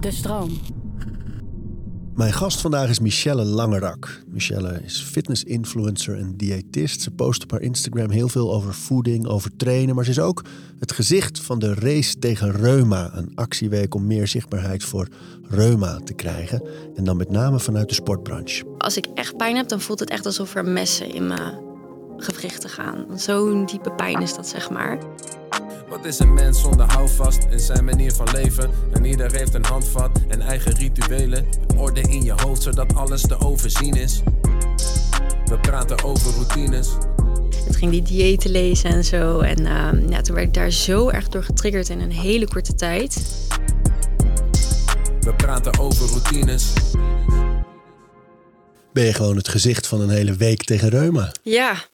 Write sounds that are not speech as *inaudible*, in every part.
De stroom. Mijn gast vandaag is Michelle Langerak. Michelle is fitness-influencer en diëtist. Ze post op haar Instagram heel veel over voeding, over trainen. Maar ze is ook het gezicht van de race tegen reuma. Een actieweek om meer zichtbaarheid voor reuma te krijgen. En dan met name vanuit de sportbranche. Als ik echt pijn heb, dan voelt het echt alsof er messen in mijn gewrichten gaan. Zo'n diepe pijn is dat, zeg maar. Wat is een mens zonder houvast in zijn manier van leven? En ieder heeft een handvat en eigen rituelen. Orde in je hoofd zodat alles te overzien is. We praten over routines. Het ging die diëten lezen en zo. En uh, ja, toen werd ik daar zo erg door getriggerd in een hele korte tijd. We praten over routines. Ben je gewoon het gezicht van een hele week tegen reuma? Ja,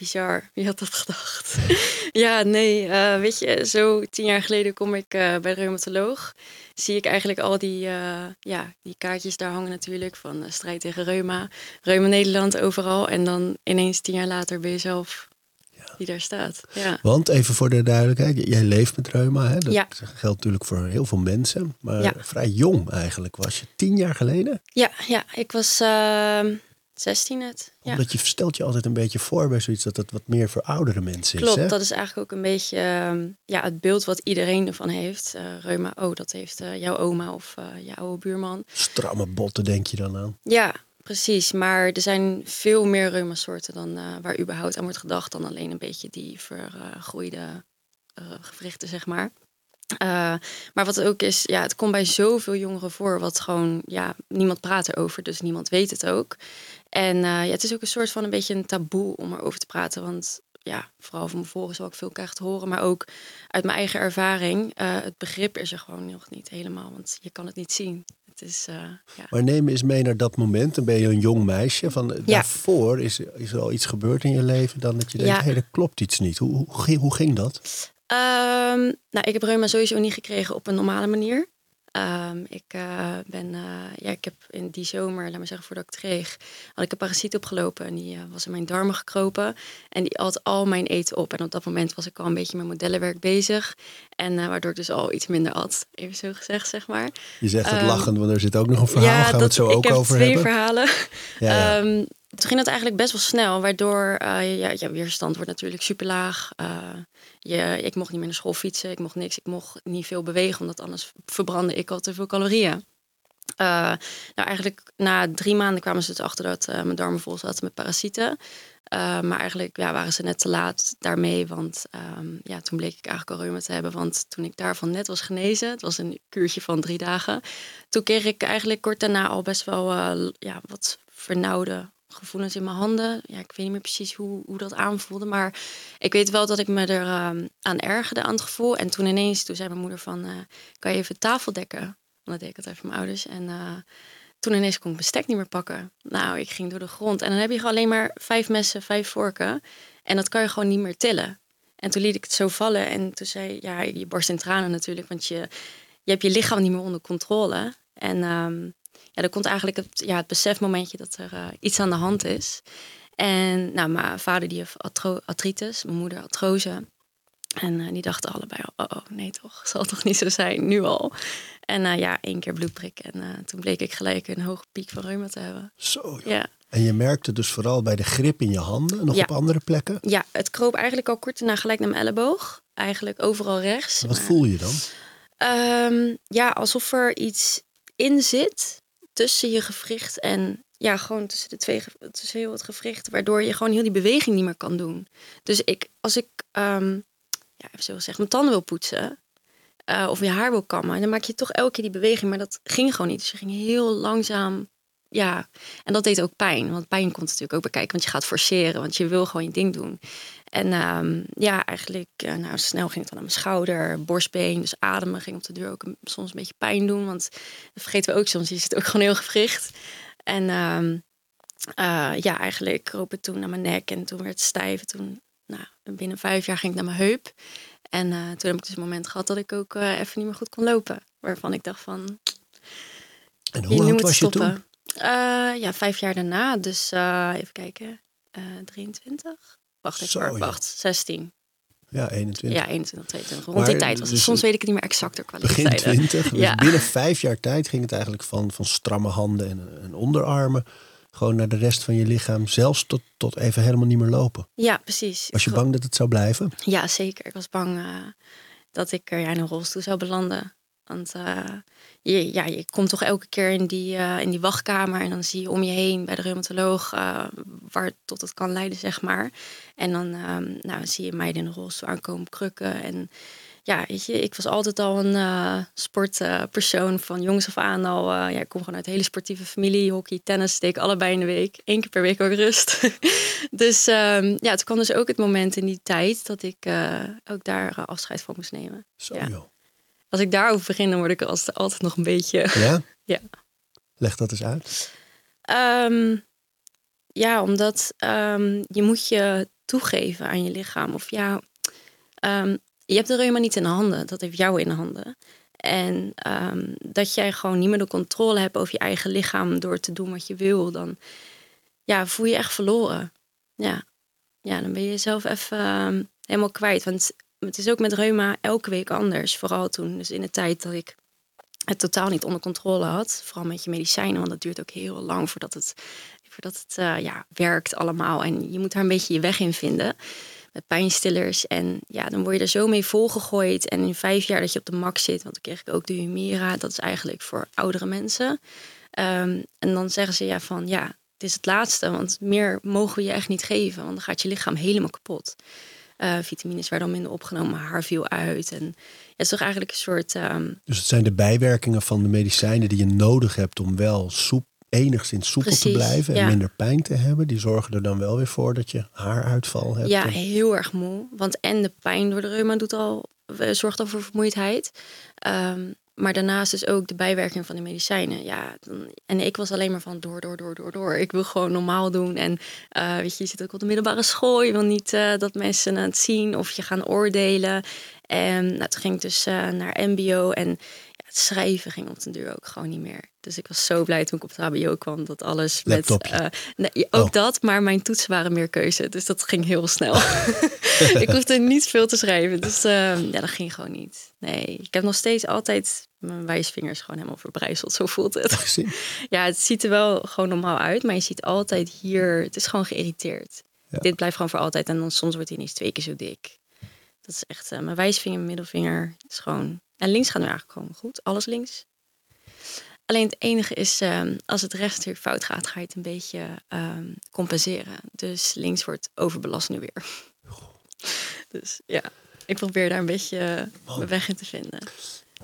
bizar. Wie had dat gedacht? *laughs* ja, nee, uh, weet je, zo tien jaar geleden kom ik uh, bij de reumatoloog. Zie ik eigenlijk al die, uh, ja, die kaartjes daar hangen natuurlijk van strijd tegen reuma. Reuma Nederland overal. En dan ineens tien jaar later ben je zelf ja. die daar staat. Ja. Want even voor de duidelijkheid, jij leeft met reuma. Hè? Dat ja. geldt natuurlijk voor heel veel mensen. Maar vrij jong eigenlijk was je. Tien jaar geleden? Ja, ja ik was ehm, 16 net. Ja. Omdat je stelt je altijd een beetje voor bij zoiets dat het wat meer voor oudere mensen Klopt, is. Klopt, dat is eigenlijk ook een beetje uh, ja, het beeld wat iedereen ervan heeft. Uh, reuma, oh, dat heeft uh, jouw oma of uh, jouw oude buurman. Stramme botten denk je dan aan? Ja, precies. Maar er zijn veel meer reumasoorten dan waar überhaupt aan wordt gedacht. Dan alleen een beetje die vergroeide gewrichten, zeg maar. Uh, maar wat ook is, ja, het komt bij zoveel jongeren voor, wat gewoon, ja, niemand praat erover, dus niemand weet het ook. En uh, ja, het is ook een soort van een beetje een taboe om erover te praten, want ja, vooral van mijn volgers zal ik veel krijgen te horen, maar ook uit mijn eigen ervaring, uh, het begrip is er gewoon nog niet helemaal, want je kan het niet zien. Het is, ja. Maar neem eens mee naar dat moment, dan ben je een jong meisje, van ja. daarvoor is, is er al iets gebeurd in je leven, dan dat je denkt, ja. hey, er klopt iets niet. Hoe, hoe, hoe ging dat? Um, nou, ik heb reuma sowieso niet gekregen op een normale manier. Um, ik uh, ben, uh, ja, ik heb in die zomer, laat maar zeggen, voordat ik het kreeg, had ik een parasiet opgelopen en die uh, was in mijn darmen gekropen en die at al mijn eten op. En op dat moment was ik al een beetje met modellenwerk bezig en waardoor ik dus al iets minder at, even zo gezegd, zeg maar. Je zegt het um, lachend, want er zit ook nog een verhaal, ja, gaan we het zo ook over twee hebben? verhalen. Ja, ja. Um, toen ging het eigenlijk best wel snel, waardoor uh, ja, ja, weerstand wordt natuurlijk super laag. Uh, ik mocht niet meer naar school fietsen, ik mocht niks, ik mocht niet veel bewegen, omdat anders verbrandde ik al te veel calorieën. Uh, nou, eigenlijk na drie maanden kwamen ze dus achter dat mijn darmen vol zaten met parasieten. maar eigenlijk ja, waren ze net te laat daarmee, want um, ja, toen bleek ik eigenlijk al reuma te hebben. Want toen ik daarvan net was genezen, het was een kuurtje van drie dagen, toen kreeg ik eigenlijk kort daarna al best wel ja, wat vernauwde gevoelens in mijn handen. Ja, ik weet niet meer precies hoe, hoe dat aanvoelde. Maar ik weet wel dat ik me er uh, aan ergerde aan het gevoel. En toen ineens, toen zei mijn moeder van... Uh, kan je even tafel dekken? Want dat deed ik altijd voor mijn ouders. En uh, toen ineens kon ik bestek niet meer pakken. Nou, ik ging door de grond. En dan heb je gewoon alleen maar vijf messen, vijf vorken. En dat kan je gewoon niet meer tillen. En toen liet ik het zo vallen. En toen zei ja, je borst in tranen natuurlijk. Want je, je hebt je lichaam niet meer onder controle. En... Um, ja, er komt eigenlijk het, ja, het besefmomentje dat er uh, iets aan de hand is. En nou, mijn vader die heeft artritis, mijn moeder artrose. En uh, die dachten allebei al, oh, oh, nee toch, *laughs* zal toch niet zo zijn, nu al. En uh, ja, één keer bloedprik en toen bleek ik gelijk een hoge piek van reuma te hebben. Zo, ja. En je merkte dus vooral bij de grip in je handen, nog ja. op andere plekken? Ja, het kroop eigenlijk al kort daarna gelijk naar mijn elleboog. Eigenlijk overal rechts. Wat maar, voel je dan? Um, ja, alsof er iets in zit tussen je gewricht en ja, gewoon tussen de twee, tussen heel het gewricht, waardoor je gewoon heel die beweging niet meer kan doen. Dus ik, als ik, um, ja, even zo gezegd, mijn tanden wil poetsen uh, of je haar wil kammen, dan maak je toch elke keer die beweging, maar dat ging gewoon niet. Dus je ging heel langzaam, ja, en dat deed ook pijn, want pijn komt natuurlijk ook bij kijken, want je gaat forceren, want je wil gewoon je ding doen. En um, ja, eigenlijk, uh, nou, snel ging het dan aan mijn schouder, borstbeen. Dus ademen ging op de deur ook een, soms een beetje pijn doen. Want dat vergeten we ook soms, je zit ook gewoon heel gewricht. En um, uh, ja, eigenlijk kroop het toen naar mijn nek en toen werd het stijf. Toen, nou, binnen vijf jaar ging ik naar mijn heup. En uh, toen heb ik dus een moment gehad dat ik ook even niet meer goed kon lopen. Waarvan ik dacht van... En hoe oud was stoppen. je toen? ja, vijf jaar daarna. Dus even kijken, 23. Wacht even, Zo, wacht, 16. Ja, 21. Ja, 21, 22. Rond die tijd was het. dus- Soms weet ik het niet meer exacter qua Begin leeftijden. 20. Dus Ja. binnen vijf jaar tijd ging het eigenlijk van, van stramme handen en, en onderarmen. Gewoon naar de rest van je lichaam. Zelfs tot, tot even helemaal niet meer lopen. Ja, precies. Was je bang dat het zou blijven? Ja, zeker. Ik was bang eh, dat ik er ja, in een rolstoel zou belanden. Want eh, je, ja, je komt toch elke keer in die, eh, in die wachtkamer en dan zie je om je heen bij de reumatoloog eh, waar het tot het kan leiden, zeg maar. En dan ehm, nou, zie je meiden in een rolstoel aankomen krukken. En ja, weet je, ik was altijd al een sportpersoon van jongs af aan al. ja, ik kom gewoon uit een hele sportieve familie. Hockey, tennis ik allebei in de week. Eén keer per week ook rust. *laughs* dus ehm, ja, het kwam dus ook het moment in die tijd dat ik ook daar afscheid van moest nemen. Zo Ja. joh. Als ik daarover begin, dan word ik als- altijd nog een beetje... Ja? *laughs* Ja. Leg dat eens uit. Ehm, ja, omdat ehm, je moet je toegeven aan je lichaam. Of ja, ehm, je hebt de reuma niet in de handen. Dat heeft jou in de handen. En dat jij gewoon niet meer de controle hebt over je eigen lichaam door te doen wat je wil, dan ja, voel je echt verloren. Ja, ja dan ben je jezelf even helemaal kwijt. Want het is ook met reuma elke week anders. Vooral toen, dus in de tijd dat ik het totaal niet onder controle had. Vooral met je medicijnen, want dat duurt ook heel lang voordat het, voordat het eh, ja, werkt allemaal. En je moet daar een beetje je weg in vinden. Met pijnstillers. En ja, dan word je er zo mee volgegooid. En in vijf jaar dat je op de max zit, want dan kreeg ik ook de Humira. Dat is eigenlijk voor oudere mensen. Ehm, en dan zeggen ze ja van ja, het is het laatste. Want meer mogen we je echt niet geven. Want dan gaat je lichaam helemaal kapot. Eh, vitamines werden al minder opgenomen, haar viel uit. En het is toch eigenlijk een soort... ehm, Dus het zijn de bijwerkingen van de medicijnen die je nodig hebt om wel soep, enigszins soepel te blijven en ja. minder pijn te hebben. Die zorgen er dan wel weer voor dat je haaruitval hebt. Ja, En- heel erg moe. Want en de pijn door de reuma doet al, eh, zorgt al voor vermoeidheid. Ehm, maar daarnaast is ook de bijwerking van de medicijnen. Ja, dan, en ik was alleen maar van door, door, door, door, door. Ik wil gewoon normaal doen. En eh, weet je, je zit ook op de middelbare school. Je wil niet eh, dat mensen het zien of je gaan oordelen. En nou, toen ging ik dus eh, naar MBO. En het schrijven ging op den duur ook gewoon niet meer. Dus ik was zo blij toen ik op het HBO kwam dat alles met. Eh, nee, ook Oh. dat, maar mijn toetsen waren meer keuze. Dus dat ging heel snel. *laughs* ik hoefde niet veel te schrijven. Dus eh, ja, dat ging gewoon niet. Nee, ik heb nog steeds altijd mijn wijsvingers gewoon helemaal verbrijzeld. Zo voelt het. Gezien? *laughs* Ja, het ziet er wel gewoon normaal uit, maar je ziet altijd hier, het is gewoon geïrriteerd. Ja. Dit blijft gewoon voor altijd en dan soms wordt hij ineens twee keer zo dik. Dat is echt, eh, mijn wijsvinger, mijn middelvinger, is gewoon... En links gaat nu eigenlijk gewoon goed, alles links. Alleen het enige is, ehm, als het rechts weer fout gaat, ga je het een beetje ehm, compenseren. Dus links wordt overbelast nu weer. *laughs* Dus ja, ik probeer daar een beetje mijn weg in te vinden.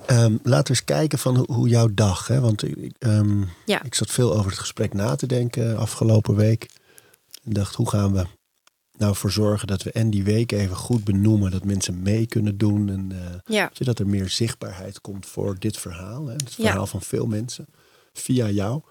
Ehm, laten we eens kijken van hoe, hoe jouw dag. Hè? Want Ja. ik zat veel over het gesprek na te denken afgelopen week. En dacht, hoe gaan we nou voor zorgen dat we en die week even goed benoemen. Dat mensen mee kunnen doen. En eh, Ja, zodat er meer zichtbaarheid komt voor dit verhaal. Hè? Het Ja. verhaal van veel mensen. Via jou.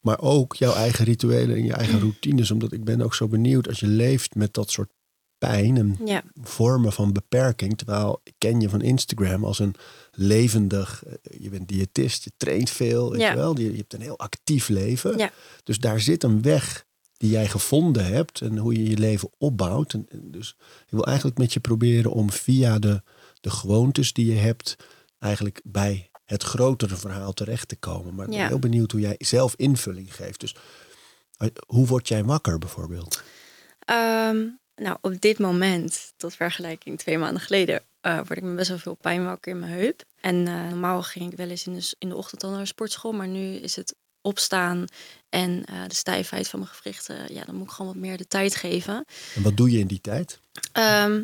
Maar ook jouw eigen rituelen en je eigen routines. Omdat ik ben ook zo benieuwd als je leeft met dat soort pijn. En ja, vormen van beperking. Terwijl ik ken je van Instagram als een levendig. eh, Je bent diëtist, je traint veel. Weet je, wel? Je, je hebt een heel actief leven. Dus daar zit een weg die jij gevonden hebt en hoe je je leven opbouwt. En, en dus ik wil eigenlijk met je proberen om via de, de gewoontes die je hebt, eigenlijk bij het grotere verhaal terecht te komen. Maar ik ben Ja. heel benieuwd hoe jij zelf invulling geeft. Dus eh, hoe word jij wakker bijvoorbeeld? Ehm, nou, op dit moment, tot vergelijking twee maanden geleden, eh, word ik met best wel veel pijn wakker in mijn heup. En eh, normaal ging ik wel eens in de, in de ochtend al naar de sportschool, maar nu is het opstaan en eh, de stijfheid van mijn gewrichten. Ja, dan moet ik gewoon wat meer de tijd geven. En wat doe je in die tijd? Ehm,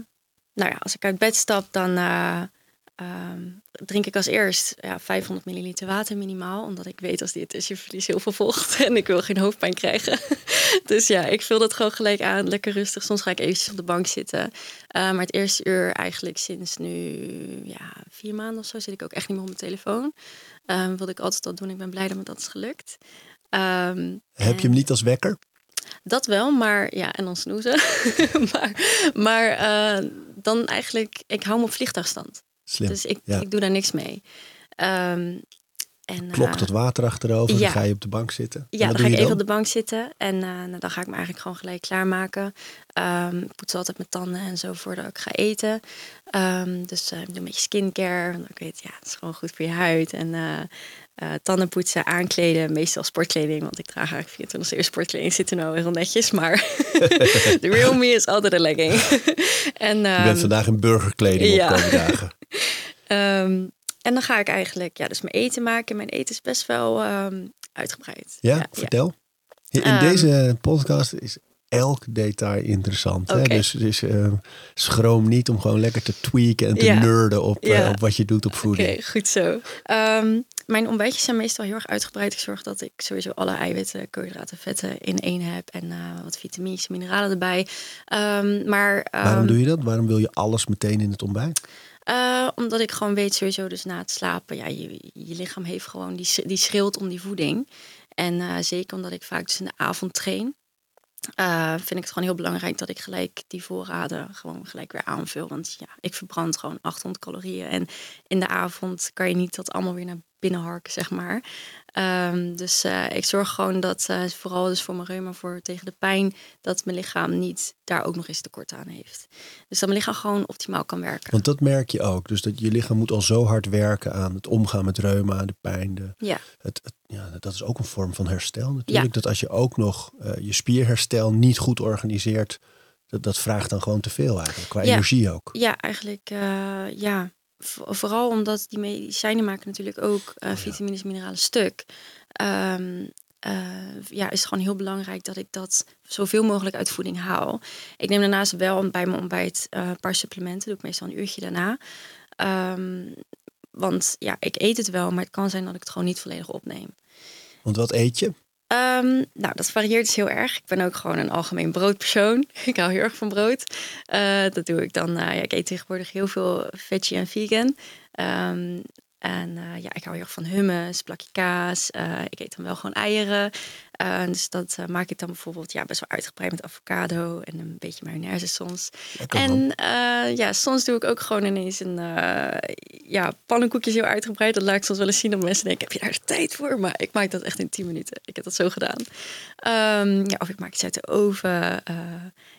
nou ja, als ik uit bed stap, dan eh, ehm, drink ik als eerst ja, 500 milliliter water minimaal. Omdat ik weet als dit is, je verliest heel veel vocht *laughs* en ik wil geen hoofdpijn krijgen. *laughs* dus ja, ik vul dat gewoon gelijk aan, lekker rustig. Soms ga ik eventjes op de bank zitten. Eh, maar het eerste uur eigenlijk sinds nu ja, vier maanden of zo zit ik ook echt niet meer op mijn telefoon. Ehm wilde ik altijd al doen. Ik ben blij dat me dat is gelukt. Ehm, Heb je hem niet als wekker? dat wel, maar ja, en dan snoezen. *laughs* maar maar eh, dan eigenlijk, ik hou me op vliegtuigstand. Slim. Dus ik, ja. ik doe daar niks mee. Ehm, En, Klok eh, dat water achterover, dan ja. ga je op de bank zitten. En Ja, dan ga ik even dan? op de bank zitten en eh, nou, dan ga ik me eigenlijk gewoon gelijk klaarmaken. Ehm ik poets altijd mijn tanden en zo voordat ik ga eten. Dus eh, ik doe een beetje skincare. Want ik weet, ja, het is gewoon goed voor je huid. En eh eh, tanden poetsen, aankleden, meestal sportkleding. Want ik draag eigenlijk 24 uur sportkleding. Zit er nou heel netjes, maar *laughs* de real me is altijd een legging. *laughs* en, Je bent ehm, vandaag in burgerkleding ja. op dagen. *laughs* Ehm, en dan ga ik eigenlijk ja, dus mijn eten maken. Mijn eten is best wel ehm, uitgebreid. Ja, vertel. In deze podcast is elk detail interessant. Hè? Oké. Dus, dus schroom niet om gewoon lekker te tweaken en te Ja. nerden op, eh, op wat je doet op Oké, voeding. goed zo. Ehm, mijn ontbijtjes zijn meestal heel erg uitgebreid. Ik zorg dat ik sowieso alle eiwitten, koolhydraten, vetten in één heb. En eh, wat vitamines en mineralen erbij. Ehm, maar, Waarom ehm, doe je dat? Waarom wil je alles meteen in het ontbijt? eh, omdat ik gewoon weet sowieso dus na het slapen. Ja, je, je lichaam heeft gewoon, die, die schreeuwt om die voeding. En eh, zeker omdat ik vaak dus in de avond train. vind ik het gewoon heel belangrijk dat ik gelijk die voorraden gewoon gelijk weer aanvul. Want ja, ik verbrand gewoon 800 calorieën. En in de avond kan je niet dat allemaal weer naar binnen harken, zeg maar. Ehm, dus eh, ik zorg gewoon dat, eh, vooral dus voor mijn reuma, voor tegen de pijn, dat mijn lichaam niet daar ook nog eens tekort aan heeft. Dus dat mijn lichaam gewoon optimaal kan werken. Want dat merk je ook. Dus dat je lichaam moet al zo hard werken aan het omgaan met reuma, de pijn. De, Ja, het, het- ja, dat is ook een vorm van herstel natuurlijk. Dat als je ook nog eh, je spierherstel niet goed organiseert, dat, dat vraagt dan gewoon te veel eigenlijk. Qua Ja. energie ook. ja eigenlijk ja. Vo- Vooral omdat die medicijnen maken natuurlijk ook ja. vitamines, mineralen stuk. Ehm, eh, ja, is het gewoon heel belangrijk dat ik dat zoveel mogelijk uit voeding haal. Ik neem daarnaast wel bij mijn ontbijt eh, een paar supplementen. Doe ik meestal een uurtje daarna. Ehm, want ja, ik eet het wel, maar het kan zijn dat ik het gewoon niet volledig opneem. Want wat eet je? Ehm, nou, dat varieert dus heel erg. Ik ben ook gewoon een algemeen broodpersoon. *laughs* Ik hou heel erg van brood. Eh, dat doe ik dan. eh, ja, ik eet tegenwoordig heel veel veggie en vegan. Ehm, en eh, ja, ik hou heel erg van hummus, plakje kaas. Eh, ik eet dan wel gewoon eieren. Dus dat eh, maak ik dan bijvoorbeeld ja, best wel uitgebreid met avocado en een beetje mayonaise soms. Lekker. En ja, soms doe ik ook gewoon ineens een ja, pannenkoekjes heel uitgebreid. Dat laat ik soms wel eens zien dat mensen denken, heb je daar de tijd voor? Maar ik maak dat echt in 10 minuten. Ik heb dat zo gedaan. Ehm, ja, of ik maak iets uit de oven.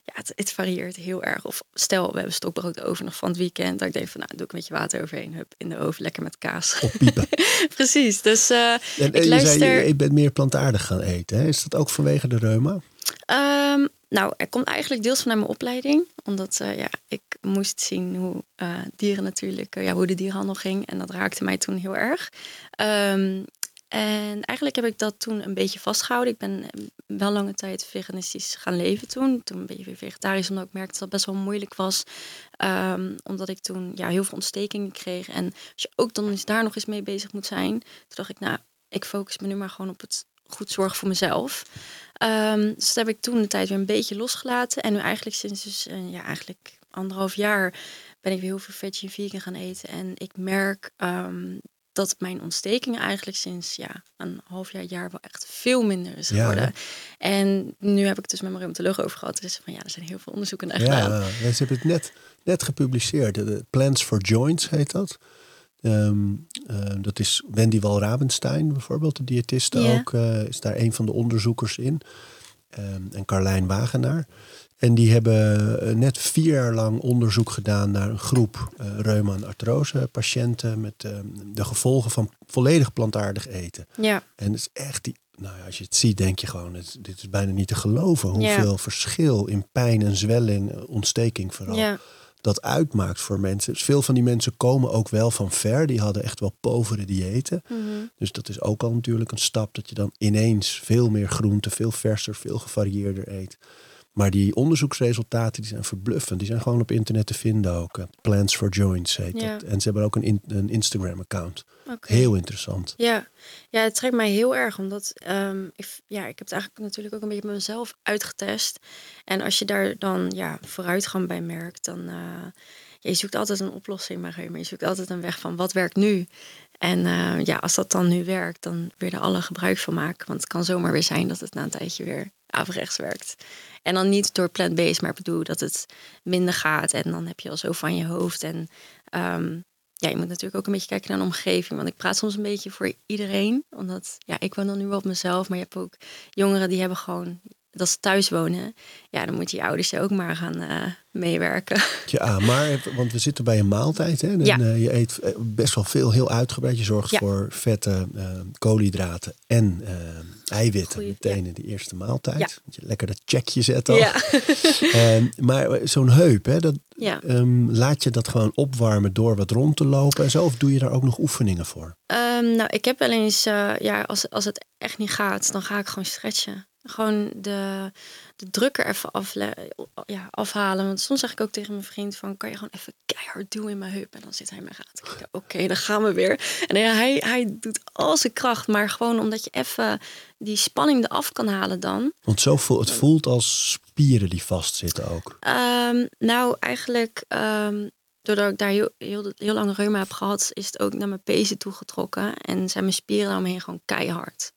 Ja, het, het varieert heel erg. Of stel, we hebben stokbrood over nog van het weekend. Dat ik denk van, nou, doe ik een beetje water overheen. Hup, in de oven, lekker met kaas. Oppiepen. *laughs* Precies, dus eh, En, ik en je luister... zei, je, je bent meer plantaardig gaan eten. Hè? Is dat ook vanwege de reuma? Ehm, nou, er komt eigenlijk deels vanuit mijn opleiding. Omdat eh, ja, ik moest zien hoe eh, dieren natuurlijk, eh, ja, hoe de dierenhandel ging. En dat raakte mij toen heel erg. Ehm, en eigenlijk heb ik dat toen een beetje vastgehouden. Ik ben eh, wel lange tijd veganistisch gaan leven toen. Toen een beetje weer vegetarisch, omdat ik merkte dat het best wel moeilijk was. Ehm, omdat ik toen ja, heel veel ontstekingen kreeg. En als je ook dan eens daar nog eens mee bezig moet zijn. Toen dacht ik, nou, ik focus me nu maar gewoon op het goed zorgen voor mezelf. Ehm, dus dat heb ik toen de tijd weer een beetje losgelaten. En nu eigenlijk sinds dus, eh, ja, eigenlijk anderhalf jaar ben ik weer heel veel veggie en vegan gaan eten. En ik merk ehm, dat mijn ontstekingen eigenlijk sinds ja, een half jaar, jaar wel echt veel minder is Ja, geworden. en nu heb ik het dus met mijn reumatoloog over gehad. Dus van ja, er zijn heel veel onderzoeken naar gedaan. Ja, ze hebben het net, net gepubliceerd. De- Plans for Joints heet dat. Ehm, eh, dat is Wendy Walrabenstein bijvoorbeeld, de diëtiste Ja. ook, eh, is daar een van de onderzoekers in. Ehm, en Carlijn Wagenaar. En die hebben eh, net vier jaar lang onderzoek gedaan naar een groep eh reuma- en artrose patiënten met ehm, de gevolgen van volledig plantaardig eten. Ja, En het is echt die. Nou ja, als je het ziet, denk je gewoon, het, dit is bijna niet te geloven. Ja. Hoeveel verschil in pijn en zwelling, eh, ontsteking vooral, ja, dat uitmaakt voor mensen. Dus veel van die mensen komen ook wel van ver. Die hadden echt wel povere diëten. mhm. Dus dat is ook al natuurlijk een stap dat je dan ineens veel meer groente, veel verser, veel gevarieerder eet. Maar die onderzoeksresultaten die zijn verbluffend. Die zijn gewoon op internet te vinden ook. Eh, Plans for Joints heet Ja. dat. En ze hebben ook een, in- een Instagram-account. oké. Heel interessant. Ja, ja het trekt mij heel erg, omdat ehm, ik, ja, ik heb het eigenlijk natuurlijk ook een beetje met mezelf uitgetest. En als je daar dan ja, vooruitgang bij merkt, dan uh, je zoekt altijd een oplossing, maar je zoekt altijd een weg van wat werkt nu. En uh, ja, als dat dan nu werkt, dan weer er alle gebruik van maken. Want het kan zomaar weer zijn dat het na een tijdje weer averechts werkt. En dan niet door plant-based, maar bedoel dat het minder gaat. En dan heb je al zo van je hoofd. En um, ja, je moet natuurlijk ook een beetje kijken naar de omgeving. Want ik praat soms een beetje voor iedereen. Omdat ja, ik woon dan nu wel op mezelf. Maar je hebt ook jongeren die hebben gewoon dat ze thuis wonen. Ja, dan moeten je ouders ook maar gaan uh, meewerken. *laughs* Ja, maar want we zitten bij een maaltijd. Hè? En, Ja. eh, je eet eh, best wel veel, heel uitgebreid. Je zorgt Ja. voor vetten, eh, koolhydraten en eh, eiwitten Goeie, meteen in de eerste maaltijd. Je lekker dat checkje zet al. Ja. *laughs* Eh, maar zo'n heup, hè, dat, ehm, laat je dat gewoon opwarmen door wat rond te lopen en zo? Of doe je daar ook nog oefeningen voor? Ehm, nou, ik heb wel eens, eh, ja, als, als het echt niet gaat, dan ga ik gewoon stretchen. Gewoon de, de druk er even afle ja, afhalen. Want soms zeg ik ook tegen mijn vriend van, kan je gewoon even keihard doen in mijn heup? En dan zit hij me aan te kijken, oké, *laughs* dan gaan we weer. En ja, hij, hij doet al zijn kracht, maar gewoon omdat je even die spanning eraf kan halen dan. Want zo voelt, het voelt als spieren die vastzitten ook. Ehm, nou, eigenlijk, ehm, doordat ik daar heel, heel, heel lang reuma heb gehad, is het ook naar mijn pezen toegetrokken. En zijn mijn spieren daaromheen gewoon keihard.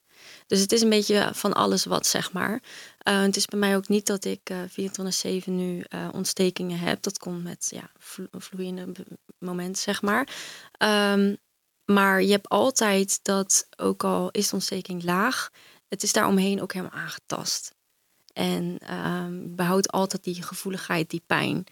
Dus het is een beetje van alles wat, zeg maar. Eh, het is bij mij ook niet dat ik eh 24-7 nu eh, ontstekingen heb. Dat komt met ja, vlo vloeiende momenten, zeg maar. Ehm, maar je hebt altijd dat, ook al is de ontsteking laag, het is daaromheen ook helemaal aangetast. En ehm behoudt altijd die gevoeligheid, die pijn.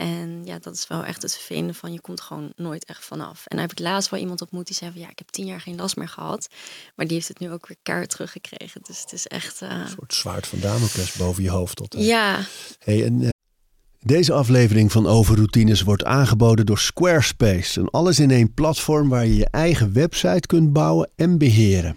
En ja, dat is wel echt het vervelende van je komt gewoon nooit echt vanaf. En dan heb ik laatst wel iemand ontmoet die zei van ja, ik heb tien jaar geen last meer gehad. Maar die heeft het nu ook weer keihard teruggekregen. Dus het is echt. eh, Een soort zwaard van Damocles boven je hoofd. Tot, ja, Hey, en, eh, deze aflevering van Overroutines wordt aangeboden door Squarespace. Een alles-in-één platform waar je je eigen website kunt bouwen en beheren.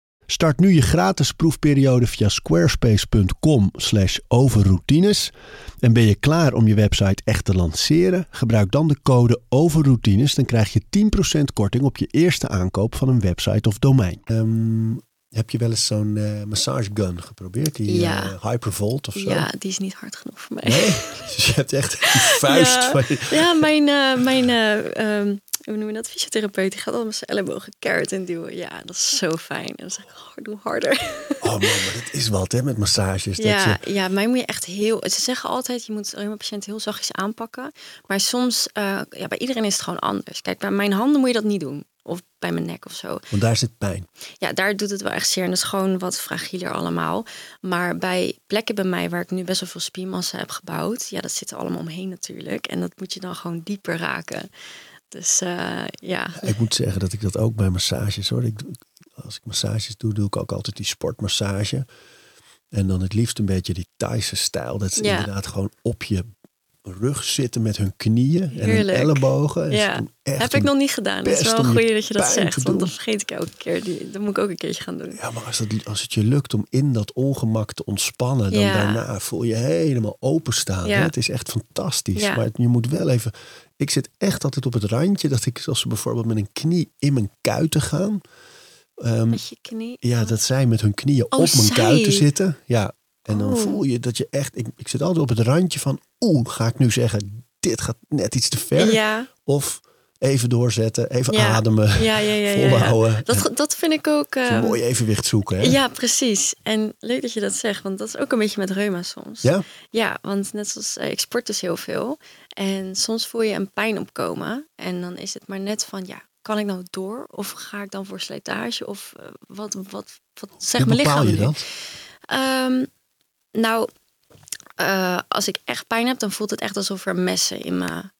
Start nu je gratis proefperiode via squarespace.com/overroutines. En ben je klaar om je website echt te lanceren? Gebruik dan de code overroutines. Dan krijg je 10% korting op je eerste aankoop van een website of domein. Ehm, heb je wel eens zo'n eh, massagegun geprobeerd? Die Ja. eh, Hypervolt of zo? ja, die is niet hard genoeg voor mij. Nee? *laughs* Dus je hebt echt *laughs* vuist Ja. van je... Ja, mijn, eh, mijn ehm, hoe noem je dat, fysiotherapeut, die gaat met zijn ellebogen keihard en duwen. Ja, dat is zo fijn. En dan zeg ik, oh, doe harder. Oh man, maar dat is wat hè, met massages. Dat Ja, je, ja, mij moet je echt heel. Ze zeggen altijd, je moet een patiënt heel zachtjes aanpakken. Maar soms, ja, bij iedereen is het gewoon anders. Kijk, bij mijn handen moet je dat niet doen. Of bij mijn nek of zo. want daar zit pijn. Ja, daar doet het wel echt zeer. En dat is gewoon wat fragieler allemaal. Maar bij plekken bij mij waar ik nu best wel veel spiermassa heb gebouwd. Ja, dat zit er allemaal omheen natuurlijk. En dat moet je dan gewoon dieper raken. Dus eh, ja. Ik moet zeggen dat ik dat ook bij massages hoor. Ik, als ik massages doe, doe ik ook altijd die sportmassage. En dan het liefst een beetje die Thaise stijl. Dat Ja. inderdaad gewoon op je rug zitten met hun knieën en hun ellebogen. Ja, heb ik nog niet gedaan. Het is wel goeie dat je dat zegt. Want dat vergeet ik elke keer. Die, dat moet ik ook een keertje gaan doen. Ja, maar als, dat, als het je lukt om in dat ongemak te ontspannen, dan Ja. daarna voel je helemaal openstaan. Ja. hè? Het is echt fantastisch. Ja. Maar je moet wel even. Ik zit echt altijd op het randje dat ik, als ze bijvoorbeeld met een knie in mijn kuiten gaan. ehm, Met je knie. ja, dat zij met hun knieën Oh, op mijn zij. kuiten zitten. Ja, en dan Oh. voel je dat je echt. Ik, ik zit altijd op het randje van. Oeh, ga ik nu zeggen, dit gaat net iets te ver. Ja, Of even doorzetten, even Ja. ademen, ja, ja, volhouden. Dat, dat vind ik ook. Een ehm, mooi evenwicht zoeken. Hè? Ja, precies. En leuk dat je dat zegt, want dat is ook een beetje met reuma soms. Ja? Ja, want net zoals eh, ik sport dus heel veel. En soms voel je een pijn opkomen. En dan is het maar net van, ja, kan ik nou door? Of ga ik dan voor slijtage? Of eh, wat, wat, wat zegt mijn lichaam je nu? dat? Nou, eh, als ik echt pijn heb, dan voelt het echt alsof er messen in mijn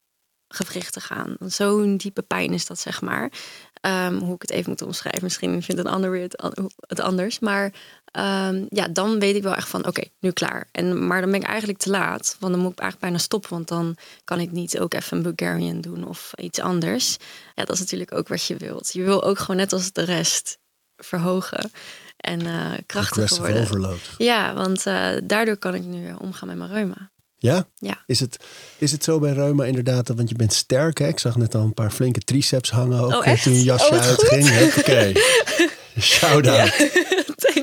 gewrichten gaan. Zo'n diepe pijn is dat, zeg maar. Ehm, hoe ik het even moet omschrijven. Misschien vindt een ander weer het, an- het anders. Maar ehm, ja, dan weet ik wel echt van, oké, nu klaar. En, maar dan ben ik eigenlijk te laat. Want dan moet ik eigenlijk bijna stoppen. Want dan kan ik niet ook even een Bulgarian doen of iets anders. Ja, dat is natuurlijk ook wat je wilt. Je wil ook gewoon net als de rest verhogen. En eh krachtiger worden. overload. Ja, want eh, daardoor kan ik nu omgaan met mijn reuma. Ja? Ja. Is het, is het zo bij reuma inderdaad, want je bent sterk hè? Ik zag net al een paar flinke triceps hangen ook Oh, toen je jasje Oh, uitging. Oké. Shout-out.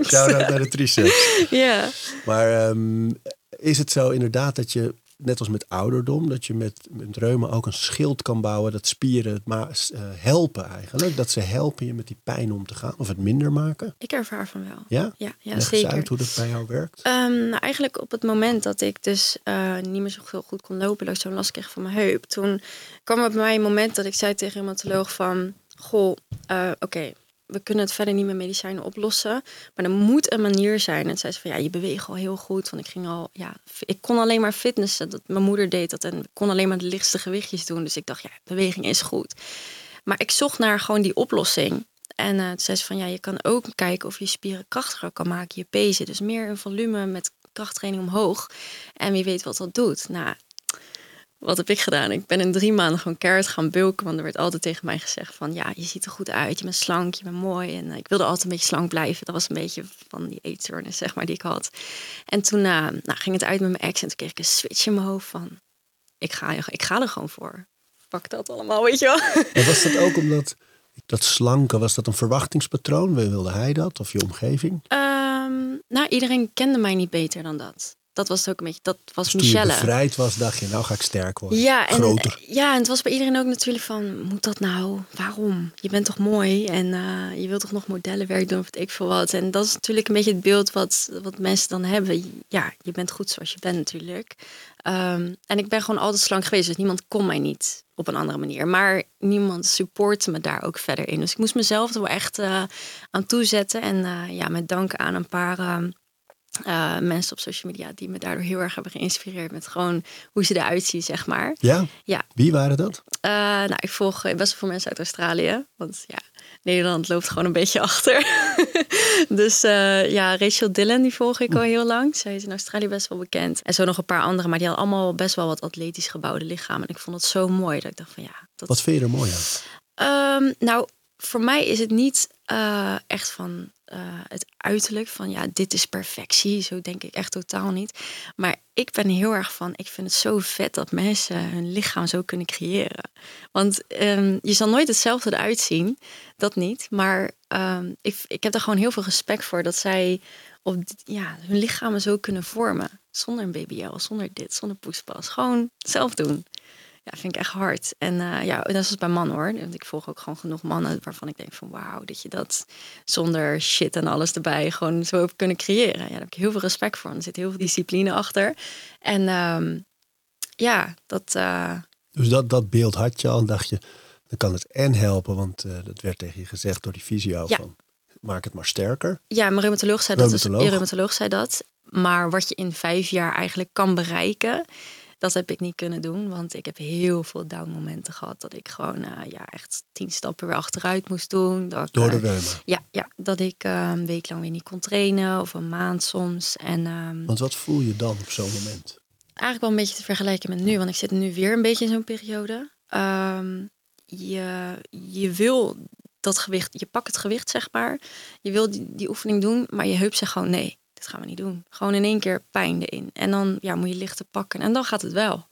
Shout-out naar de triceps. Ja. Maar ehm, is het zo inderdaad dat je, net als met ouderdom, dat je met, met reuma ook een schild kan bouwen dat spieren het maar eh, helpen eigenlijk? Dat ze helpen je met die pijn om te gaan of het minder maken? Ik ervaar van wel. Ja? Ja, ja Leg eens zeker. uit hoe dat bij jou werkt. Ehm, nou, eigenlijk op het moment dat ik dus eh, niet meer zo goed kon lopen, dat ik zo'n last kreeg van mijn heup, toen kwam er bij mij een moment dat ik zei tegen een rheumatoloog van, goh, eh, oké, we kunnen het verder niet met medicijnen oplossen, maar er moet een manier zijn. En zei ze van, ja, je beweegt al heel goed, want ik ging al, ja, ik kon alleen maar fitnessen, dat mijn moeder deed dat en kon alleen maar de lichtste gewichtjes doen, dus ik dacht, ja, beweging is goed. Maar ik zocht naar gewoon die oplossing. En eh toen zei ze van ja, je kan ook kijken of je spieren krachtiger kan maken, je pezen. Dus meer in volume met krachttraining omhoog. En wie weet wat dat doet. Nou, wat heb ik gedaan? Ik ben in drie maanden gewoon keihard gaan bulken. Want er werd altijd tegen mij gezegd van ja, je ziet er goed uit, je bent slank, je bent mooi. En eh, ik wilde altijd een beetje slank blijven. Dat was een beetje van die eetstoornis, zeg maar, die ik had. En toen eh, nou, ging het uit met mijn ex en toen kreeg ik een switch in mijn hoofd van ik ga, ik ga er gewoon voor. Pak dat allemaal, weet je wel. *laughs* En was dat ook omdat dat slanke, was dat een verwachtingspatroon? Wilde hij dat of je omgeving? Ehm, nou, iedereen kende mij niet beter dan dat. Dat was het ook een beetje, dat was Dus toen je Michelle. bevrijd was, dacht je, nou ga ik sterk worden. Ja en, Groter. ja, en het was bij iedereen ook natuurlijk van, moet dat nou? Waarom? Je bent toch mooi en eh, je wilt toch nog modellenwerk doen of weet ik veel wat. En dat is natuurlijk een beetje het beeld wat, wat mensen dan hebben. Ja, je bent goed zoals je bent natuurlijk. Ehm, en ik ben gewoon altijd slank geweest, dus niemand kon mij niet op een andere manier. Maar niemand supportte me daar ook verder in. Dus ik moest mezelf er wel echt eh, aan toezetten. En eh, ja, met dank aan een paar... eh, mensen op social media die me daardoor heel erg hebben geïnspireerd met gewoon hoe ze eruit zien, zeg maar. Ja? Ja, Wie waren dat? eh, nou, ik volg best wel veel mensen uit Australië. Want ja, Nederland loopt gewoon een beetje *laughs* achter. dus eh, ja, Rachel Dillon, die volg ik al heel lang. Zij is in Australië best wel bekend. En zo nog een paar andere. Maar die hadden allemaal best wel wat atletisch gebouwde lichamen. En ik vond het zo mooi dat ik dacht van ja... Dat... Wat vind je er mooi aan? Ehm, nou, voor mij is het niet eh, echt van eh, het uiterlijk van ja, dit is perfectie. Zo denk ik echt totaal niet. Maar ik ben heel erg van, ik vind het zo vet dat mensen hun lichaam zo kunnen creëren. Want ehm, je zal nooit hetzelfde eruit zien, dat niet. Maar ehm, ik, ik heb er gewoon heel veel respect voor dat zij op, ja, hun lichamen zo kunnen vormen. Zonder een BBL, zonder dit, zonder poespas. Gewoon zelf doen. Ja, vind ik echt hard. En eh, ja, dat is bij mannen hoor. Want ik volg ook gewoon genoeg mannen waarvan ik denk van wauw, dat je dat zonder shit en alles erbij gewoon zo hebt kunnen creëren. Ja, daar heb ik heel veel respect voor. Er zit heel veel discipline achter. En ehm, ja, dat. eh, Dus dat, dat beeld had je al en dacht je, dan kan het en helpen, want eh, dat werd tegen je gezegd door die Ja. van maak het maar sterker. ja, mijn reumatoloog zei dat. Dus, reumatoloog zei dat. Maar wat je in vijf jaar eigenlijk kan bereiken, dat heb ik niet kunnen doen. Want ik heb heel veel down momenten gehad. Dat ik gewoon eh, ja, echt tien stappen weer achteruit moest doen. Dat ik, Door de eh, reuma. Ja, ja, dat ik eh, een week lang weer niet kon trainen of een maand soms. En ehm, Want wat voel je dan op zo'n moment? eigenlijk wel een beetje te vergelijken met nu, want ik zit nu weer een beetje in zo'n periode. Ehm, je, je wil dat gewicht, je pakt het gewicht zeg maar. Je wil die, die oefening doen, maar je heup zegt gewoon nee, dit gaan we niet doen. Gewoon in één keer pijn erin. En dan ja, moet je lichten pakken en dan gaat het wel.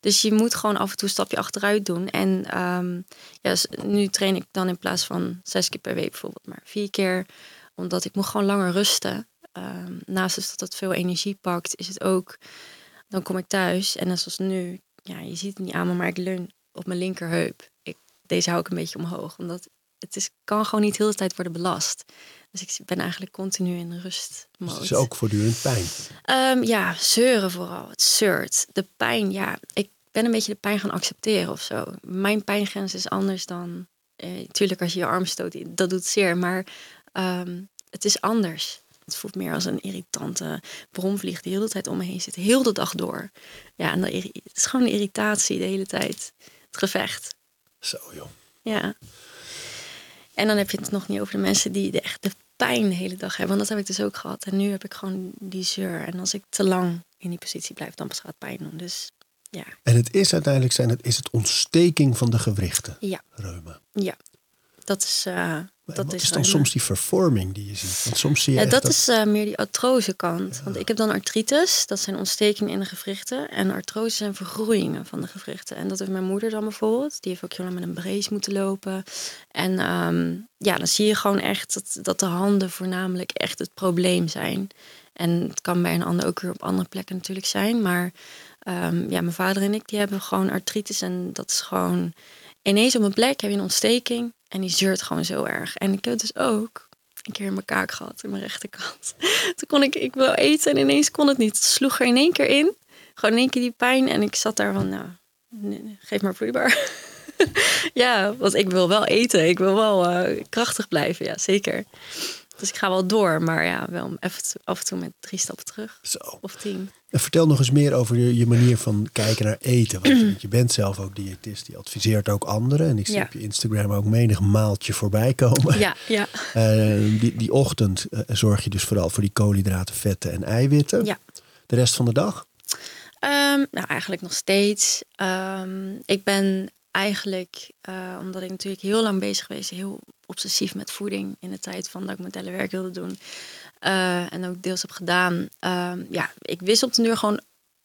Dus je moet gewoon af en toe een stapje achteruit doen. En ehm, ja, nu train ik dan in plaats van zes keer per week bijvoorbeeld maar vier keer. Omdat ik moet gewoon langer rusten. Ehm, naast dus dat het veel energie pakt, is het ook... Dan kom ik thuis en net zoals nu, ja, je ziet het niet aan me, maar ik leun op mijn linkerheup. Ik, deze hou ik een beetje omhoog, omdat het is, kan gewoon niet heel de tijd worden belast. Dus ik ben eigenlijk continu in rust. Dus het is ook voortdurend pijn. Ehm, ja, zeuren vooral. Het zeurt. De pijn, ja. Ik ben een beetje de pijn gaan accepteren of zo. Mijn pijngrens is anders dan... Eh, tuurlijk, als je je arm stoot, dat doet zeer. Maar ehm, het is anders. Het voelt meer als een irritante bromvlieg die de hele tijd om me heen zit. Heel de dag door. Ja, en dat het is gewoon een irritatie de hele tijd. Het gevecht. Zo joh. Ja. En dan heb je het nog niet over de mensen die de, echt de pijn de hele dag hebben. Want dat heb ik dus ook gehad. En nu heb ik gewoon die zeur. En als ik te lang in die positie blijf, dan pas gaat het pijn doen. Dus ja, En het is uiteindelijk zijn het, is het ontsteking van de gewrichten. ja, Reuma. ja. Dat is, eh, Maar dat is is dan soms die vervorming die je ziet? Want soms zie je Ja, dat is eh, meer die artrose kant. Want ik heb dan artritis, dat zijn ontstekingen in de gewrichten. En artrose zijn vergroeien van de gewrichten. En dat heeft mijn moeder dan bijvoorbeeld. Die heeft ook heel lang met een brace moeten lopen. En ehm, ja, dan zie je gewoon echt dat, dat de handen voornamelijk echt het probleem zijn. En het kan bij een ander ook weer op andere plekken natuurlijk zijn. Maar ehm, ja, mijn vader en ik die hebben gewoon artritis. En dat is gewoon ineens op een plek heb je een ontsteking. En die zeurt gewoon zo erg. En ik heb dus ook een keer in mijn kaak gehad, in mijn rechterkant. *laughs* Toen kon ik, ik wil eten en ineens kon het niet. Het sloeg er in één keer in. Gewoon in één keer die pijn. En ik zat daar van, nou, geef maar vloeibaar. *laughs* ja, want ik wil wel eten. Ik wil wel eh, krachtig blijven, ja, zeker. Dus ik ga wel door, maar ja, wel even af en toe met drie stappen terug. Zo. Of tien. En vertel nog eens meer over je, je manier van kijken naar eten. Want je, *clears throat* je bent zelf ook diëtist, die adviseert ook anderen. En ik zie Ja. op je Instagram ook menig maaltje voorbij komen. Ja, ja, *laughs* Eh, die, die ochtend eh, zorg je dus vooral voor die koolhydraten, vetten en eiwitten. ja. De rest van de dag? Ehm, nou, eigenlijk nog steeds. Ehm, ik ben eigenlijk, eh, omdat ik natuurlijk heel lang bezig geweest, heel obsessief met voeding in de tijd van dat ik mijn telewerk wilde doen. eh, en ook deels heb gedaan. Ehm, ja, ik wist op de deur gewoon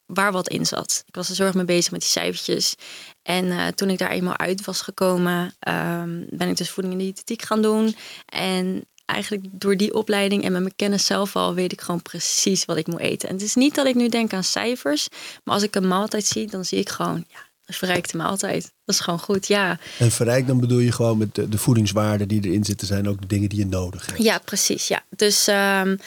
waar wat in zat. Ik was er zorg mee bezig met die cijfertjes. En eh, toen ik daar eenmaal uit was gekomen, ehm, ben ik dus voeding en diëtetiek gaan doen. En eigenlijk door die opleiding en met mijn kennis zelf al weet ik gewoon precies wat ik moet eten. En het is niet dat ik nu denk aan cijfers, maar als ik een maaltijd zie, dan zie ik gewoon, ja, verrijkte maaltijd. Dat is gewoon goed, ja. En verrijk, dan bedoel je gewoon met de, de voedingswaarden die erin zitten, zijn ook de dingen die je nodig hebt. Ja, precies. Ja. Dus ehm,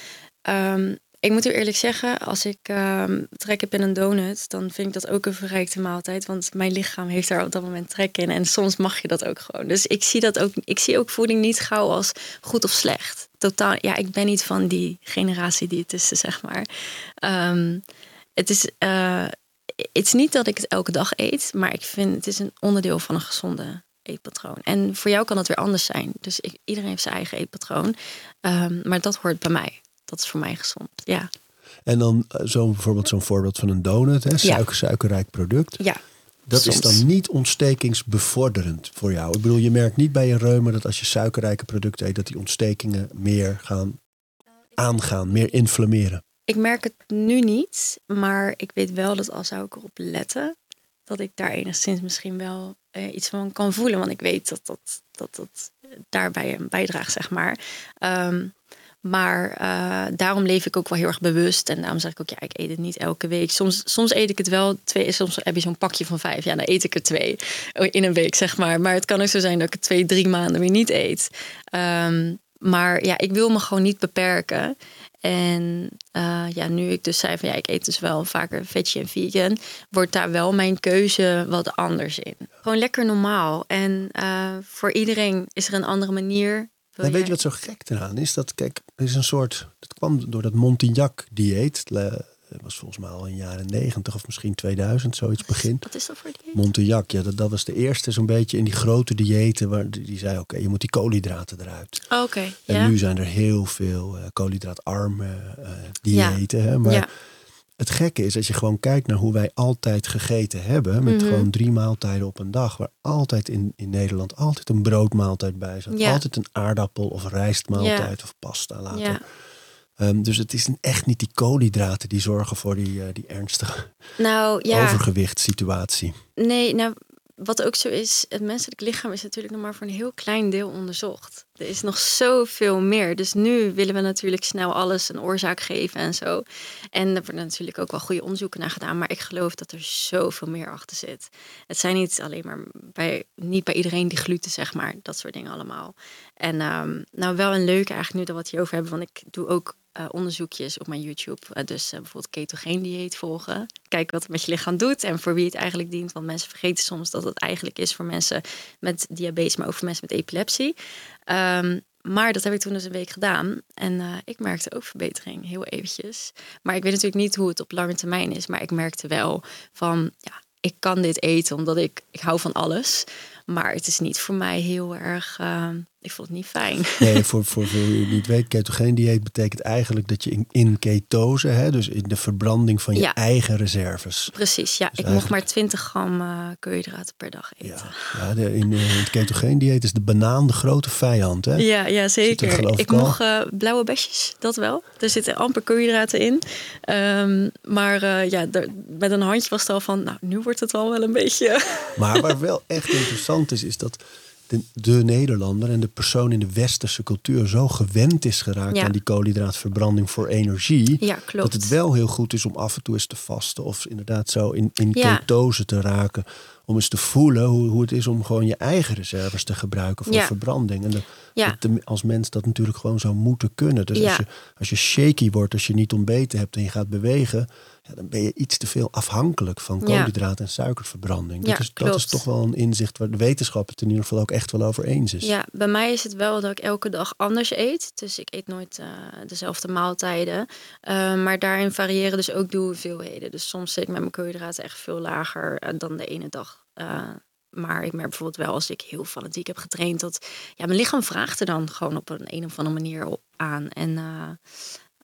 ehm, ik moet u eerlijk zeggen, als ik ehm, trek heb in een donut, dan vind ik dat ook een verrijkte maaltijd. Want mijn lichaam heeft daar op dat moment trek in. En soms mag je dat ook gewoon. Dus ik zie dat ook. Ik zie ook voeding niet gauw als goed of slecht. Totaal. Ja, ik ben niet van die generatie diëtisten, zeg maar. Het is. eh, het is niet dat ik het elke dag eet, maar ik vind het is een onderdeel van een gezonde eetpatroon. En voor jou kan het weer anders zijn. Dus ik, iedereen heeft zijn eigen eetpatroon. Ehm, maar dat hoort bij mij. Dat is voor mij gezond. Ja. En dan eh, zo bijvoorbeeld zo'n voorbeeld van een donut, hè, suiker, suikerrijk product. Ja. Dat is dan niet ontstekingsbevorderend voor jou. Ik bedoel, je merkt niet bij een reuma dat als je suikerrijke producten eet, dat die ontstekingen meer gaan aangaan, meer inflammeren. Ik merk het nu niet, maar ik weet wel dat als zou ik erop letten, dat ik daar enigszins misschien wel eh, iets van kan voelen. Want ik weet dat dat, dat, dat daarbij een bijdraagt, zeg maar. Ehm, maar eh, daarom leef ik ook wel heel erg bewust. En daarom zeg ik ook, ja, ik eet het niet elke week. Soms, soms eet ik het wel twee. Soms heb je zo'n pakje van vijf. Ja, dan eet ik er twee in een week, zeg maar. Maar het kan ook zo zijn dat ik het twee, drie maanden weer niet eet. Ehm, maar ja, ik wil me gewoon niet beperken. En eh, ja, nu ik dus zei van ja, ik eet dus wel vaker veggie en vegan, wordt daar wel mijn keuze wat anders in. Gewoon lekker normaal. En eh, voor iedereen is er een andere manier. En weet je wat zo gek eraan is? Dat, kijk, er is een soort, dat kwam door dat Montignac-dieet. Dat was volgens mij al in de jaren 90 of misschien 2000, zoiets begin. Wat is dat voor dieet? Montignac, ja, dat, dat was de eerste zo'n beetje in die grote diëten. Waar die, die zei, oké, je moet die koolhydraten eruit. Oh, Oké, En ja. nu zijn er heel veel eh koolhydraatarme eh, diëten. Hè? Maar ja. het gekke is dat je gewoon kijkt naar hoe wij altijd gegeten hebben. Met Mhm. gewoon drie maaltijden op een dag. Waar altijd in, in Nederland altijd een broodmaaltijd bij zat. Ja. Altijd een aardappel of rijstmaaltijd of pasta later. Ehm, dus het is echt niet die koolhydraten die zorgen voor die, eh, die ernstige Nou *laughs* ja, overgewichtssituatie. nee, nou wat ook zo is, het menselijk lichaam is natuurlijk nog maar voor een heel klein deel onderzocht. Er is nog zoveel meer. Dus nu willen we natuurlijk snel alles een oorzaak geven en zo. En er worden natuurlijk ook wel goede onderzoeken naar gedaan. Maar ik geloof dat er zoveel meer achter zit. Het zijn niet alleen maar bij, niet bij iedereen die gluten, zeg maar. Dat soort dingen allemaal. En ehm, nou wel een leuke eigenlijk nu dat we het hierover hebben. Want ik doe ook eh, onderzoekjes op mijn YouTube. Eh, dus eh, bijvoorbeeld ketogeen dieet volgen. Kijken wat het met je lichaam doet en voor wie het eigenlijk dient. Want mensen vergeten soms dat het eigenlijk is voor mensen met diabetes, maar ook voor mensen met epilepsie. Ehm, maar dat heb ik toen dus een week gedaan. En ik merkte ook verbetering, heel eventjes. Maar ik weet natuurlijk niet hoe het op lange termijn is. Maar ik merkte wel van, ja, ik kan dit eten omdat ik, ik hou van alles. Maar het is niet voor mij heel erg. Uh, ik vond het niet fijn. *laughs* Nee, voor, voor, voor niet weet, ketogeen dieet betekent eigenlijk dat je in, in ketose, hè, dus in de verbranding van je Ja. eigen reserves. Precies, ja. Dus ik mocht maar 20 gram eh koolhydraten per dag eten. Ja, ja de, in, eh, in het ketogeen dieet is de banaan de grote vijand. Hè? Ja, ja er zeker. Ik mocht eh, blauwe besjes, dat wel. Er zitten amper koolhydraten in. Ehm, maar ja, er- met een handje was het al van, nou, nu wordt het al wel een beetje... Maar waar wel echt interessant is, is dat de, de Nederlander en de persoon in de westerse cultuur zo gewend is geraakt Ja. aan die koolhydraatverbranding voor energie. Ja, klopt. Dat het wel heel goed is om af en toe eens te vasten of inderdaad zo in, in Ja. ketose te raken. Om eens te voelen hoe, hoe het is om gewoon je eigen reserves te gebruiken voor Ja. verbranding. En de, Ja. dat de- als mens dat natuurlijk gewoon zou moeten kunnen. Dus als, je, als je shaky wordt, als je niet ontbeten hebt en je gaat bewegen, ja, dan ben je iets te veel afhankelijk van Ja. koolhydraten en suikerverbranding. Dat, is, dat is toch wel een inzicht waar de wetenschap het in ieder geval ook echt wel over eens is. Ja, bij mij is het wel dat ik elke dag anders eet. Dus ik eet nooit eh, dezelfde maaltijden. Eh, maar daarin variëren dus ook de hoeveelheden. Dus soms zit ik met mijn koolhydraten echt veel lager eh, dan de ene dag. Eh, maar ik merk bijvoorbeeld wel als ik heel fanatiek heb getraind... dat ja, mijn lichaam vraagt er dan gewoon op een, een of andere manier op aan. En eh,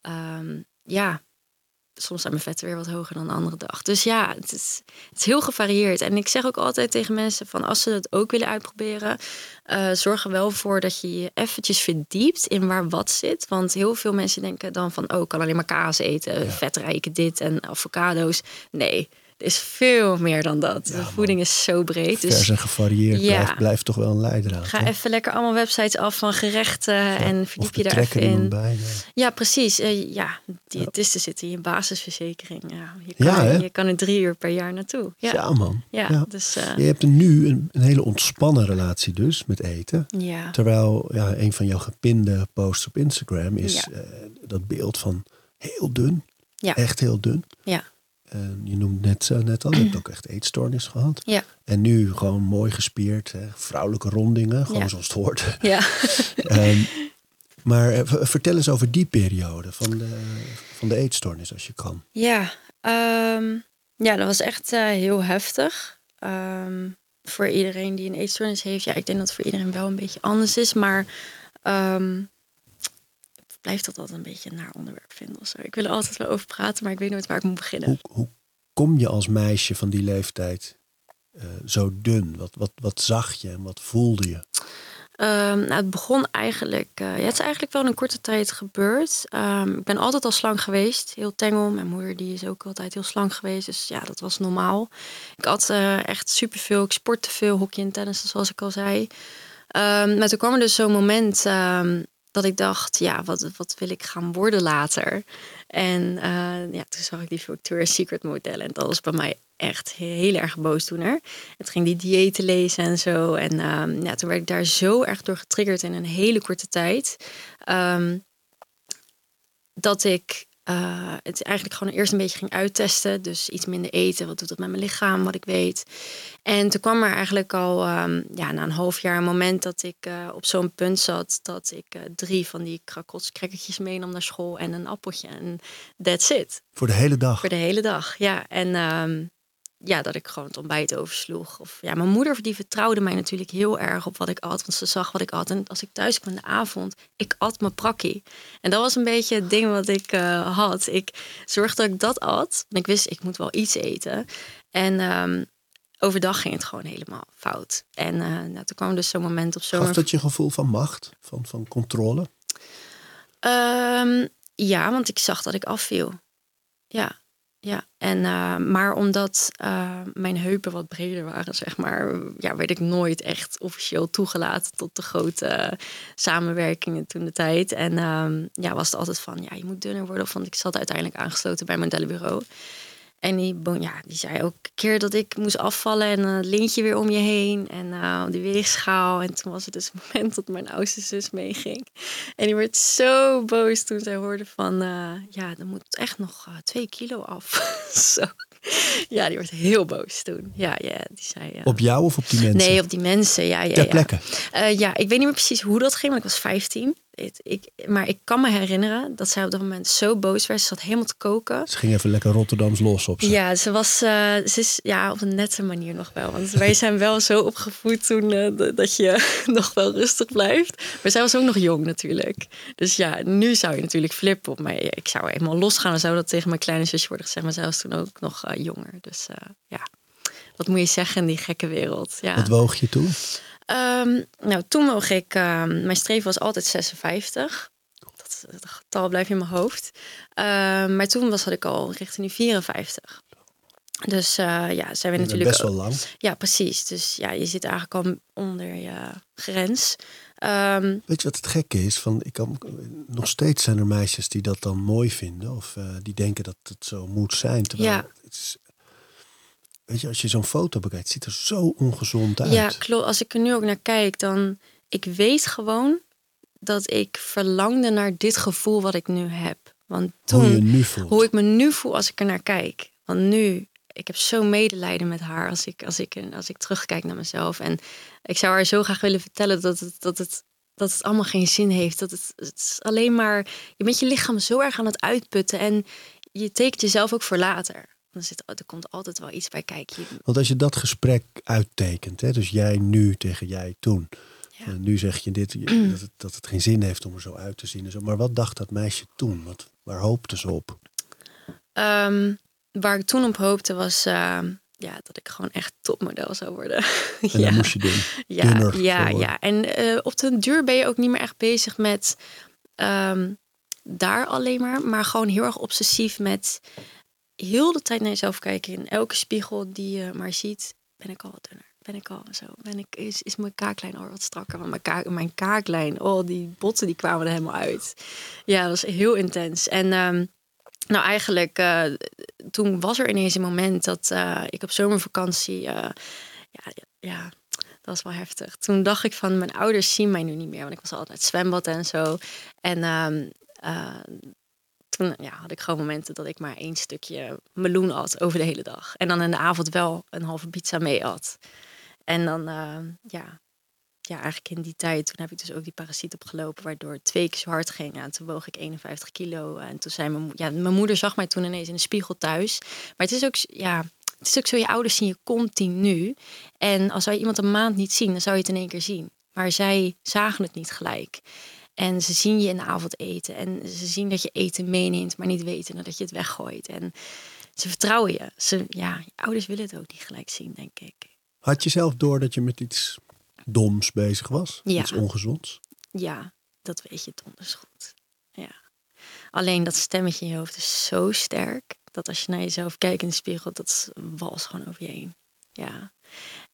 ehm, ja, soms zijn mijn vetten weer wat hoger dan de andere dag. Dus ja, het is, het is heel gevarieerd. En ik zeg ook altijd tegen mensen van als ze het ook willen uitproberen, eh, zorg er wel voor dat je je eventjes verdiept in waar wat zit. Want heel veel mensen denken dan van, oh, ik kan alleen maar kaas eten, vetrijke dit en avocado's. Nee, er is veel meer dan dat. de voeding is zo breed. Vers Dus en gevarieerd Ja. blijft, blijft toch wel een leidraad. ga hè? even lekker allemaal websites af van gerechten en verdiep je daar even in. bij. ja. Precies. Eh, ja, diëtisten zitten in je basisverzekering. Ja, je, kan, hè? er, je kan er drie uur per jaar naartoe. Ja, Ja, man. ja, Ja. dus eh, Je hebt nu een, een hele ontspannen relatie dus met eten. Terwijl ja, een van jouw gepinde posts op Instagram is eh, dat beeld van heel dun. Ja. Echt heel dun. Ja. En je noemt net, eh, net al, je hebt ook echt eetstoornis gehad. Ja. En nu gewoon mooi gespierd, hè, vrouwelijke rondingen, gewoon Ja. zoals het hoort. *laughs* Ja. *laughs* Ehm, maar eh, vertel eens over die periode van de, van de eetstoornis als je kan. Ja, ehm, ja, dat was echt eh, heel heftig. Ehm, voor iedereen die een eetstoornis heeft. Ja, ik denk dat het voor iedereen wel een beetje anders is. Maar ehm, blijf dat altijd een beetje een naar onderwerp vinden. Of zo. Ik wil er altijd wel over praten, maar ik weet nooit waar ik moet beginnen. Hoe, hoe kom je als meisje van die leeftijd eh, zo dun? Wat, wat, wat zag je en wat voelde je? Ehm, nou, het begon eigenlijk, eh, ja, het is eigenlijk wel in een korte tijd gebeurd. Ehm, ik ben altijd al slank geweest, heel tengel. Mijn moeder die is ook altijd heel slank geweest, dus ja, dat was normaal. Ik had eh, echt superveel, ik sportte veel, hockey en tennis, zoals ik al zei. Ehm, maar toen kwam er dus zo'n moment dat ik dacht, ja, wat, wat wil ik gaan worden later? En eh, ja, toen zag ik die Victoria's Secret modellen en dat was bij mij echt heel erg boosdoener. Het ging die diëten lezen en zo. En ehm, ja, toen werd ik daar zo erg door getriggerd in een hele korte tijd. ehm, dat ik eh, het eigenlijk gewoon eerst een beetje ging uittesten. Dus iets minder eten. Wat doet dat met mijn lichaam? Wat ik weet. En toen kwam er eigenlijk al ehm, ja, na een half jaar een moment dat ik eh, op zo'n punt zat. Dat ik eh, drie van die krakotskrekkertjes meenam naar school en een appeltje. En that's it. Voor de hele dag. Voor de hele dag, ja. En ehm, ja, dat ik gewoon het ontbijt oversloeg. Of, ja, mijn moeder die vertrouwde mij natuurlijk heel erg op wat ik at. Want ze zag wat ik at. En als ik thuis kwam in de avond, ik at mijn prakkie. En dat was een beetje het ding wat ik eh, had. Ik zorgde dat ik dat at. En ik wist, ik moet wel iets eten. En ehm, overdag ging het gewoon helemaal fout. En eh, nou, toen kwam dus zo'n moment op zo'n... Gaf dat je gevoel van macht, van, van controle? Ehm, ja, want ik zag dat ik afviel. Ja, ja. En, eh, maar omdat eh, mijn heupen wat breder waren, zeg maar, ja, werd ik nooit echt officieel toegelaten tot de grote samenwerkingen toen de tijd. En ehm, ja, was het altijd van, ja, je moet dunner worden. Want ik zat uiteindelijk aangesloten bij mijn modellenbureau. En die, ja, die zei ook een keer dat ik moest afvallen en een lintje weer om je heen. En eh, die weegschaal. En toen was het dus het *laughs* moment dat mijn oudste zus meeging. En die werd zo boos toen zij hoorde van... eh, ja, er moet echt nog eh, twee kilo af. *laughs* zo. Ja, die werd heel boos toen. Ja, ja die zei... ja. Op jou of op die mensen? Nee, op die mensen. Ja, ja, Ter ja. plekke. Ja, ik weet niet meer precies hoe dat ging, want ik was 15. Het- ik, maar ik kan me herinneren dat zij op dat moment zo boos werd. Ze zat helemaal te koken. Ze ging even lekker Rotterdams los op ze. Ja, ze was, eh, ze is ja, op een nette manier nog wel. Want wij zijn wel zo opgevoed toen eh, dat je *laughs* nog wel rustig blijft. Maar zij was ook nog jong natuurlijk. Dus ja, nu zou je natuurlijk flippen op mij. Ik zou helemaal losgaan en zou dat tegen mijn kleine zusje worden gezegd. Maar zij was toen ook nog eh, jonger. Dus ja, wat moet je zeggen in die gekke wereld. Ja. Wat woog je toen? Ehm, nou, toen woog ik, ehm, mijn streven was altijd 56. Dat, dat getal blijft in mijn hoofd. Ehm, maar toen was had ik al richting die 54. Dus eh, ja, zijn we natuurlijk. Best wel lang. Ja, precies. Dus ja, je zit eigenlijk al onder je grens. Weet je wat het gekke is? Van, ik kan, nog steeds zijn er meisjes die dat dan mooi vinden. Of eh, die denken dat het zo moet zijn. Terwijl Ja. het is, weet je, als je zo'n foto bekijkt, het ziet er zo ongezond uit. ja, klopt. Als ik er nu ook naar kijk, dan ik weet gewoon dat ik verlangde naar dit gevoel wat ik nu heb. Want toen, Hoe je nu voelt. hoe ik me nu voel als ik er naar kijk. Want nu, ik heb zo medelijden met haar als ik, als ik, als ik terugkijk naar mezelf. En ik zou haar zo graag willen vertellen dat het, dat het, dat het allemaal geen zin heeft. Dat het, het is alleen maar, je bent je lichaam zo erg aan het uitputten. En je tekent jezelf ook voor later. Dan zit, er komt altijd wel iets bij kijken. Want als je dat gesprek uittekent, hè, dus jij nu tegen jij toen. Ja. En nu zeg je dit, *clears throat* dat, het, dat het geen zin heeft om er zo uit te zien. En zo. Maar wat dacht dat meisje toen? Wat, waar hoopte ze op? Ehm, waar ik toen op hoopte was ehm, ja, dat ik gewoon echt topmodel zou worden. *laughs* En ja. dan moest je doen. Ja, ja, ja. En eh, op den duur ben je ook niet meer echt bezig met ehm, daar alleen maar, maar gewoon heel erg obsessief met heel de tijd naar jezelf kijken. In elke spiegel die je maar ziet, ben ik al wat dunner. Ben ik al zo? Ben ik, is, is mijn kaaklijn al wat strakker? Want mijn, kaak, mijn kaaklijn, oh, die botten die kwamen er helemaal uit. Ja, dat was heel intens. En ehm, nou, eigenlijk, eh, toen was er ineens een moment dat eh, ik op zomervakantie, eh, ja, ja, dat was wel heftig. Toen dacht ik van, mijn ouders zien mij nu niet meer, want ik was altijd zwembad en zo. En ehm, eh, toen ja, had ik gewoon momenten dat ik maar één stukje meloen at over de hele dag. En dan in de avond wel een halve pizza mee at. En dan, ehm, ja, ja, eigenlijk in die tijd, toen heb ik dus ook die parasiet opgelopen, waardoor het twee keer zo hard ging. En toen woog ik 51 kilo. En toen zei mijn, ja, mijn moeder zag mij toen ineens in de spiegel thuis. Maar het is ook, ja, het is ook zo, je ouders zien je continu. En als zou je iemand een maand niet zien, dan zou je het in één keer zien. Maar zij zagen het niet gelijk. En ze zien je in de avond eten. En ze zien dat je eten meeneemt, maar niet weten dat je het weggooit. En ze vertrouwen je. Ze, ja, je ouders willen het ook niet gelijk zien, denk ik. Had je zelf door dat je met iets doms bezig was? Ja. Iets ongezonds? Ja, dat weet je donders goed. Ja. Alleen dat stemmetje in je hoofd is zo sterk dat als je naar jezelf kijkt in de spiegel, dat wals gewoon over je heen. Ja.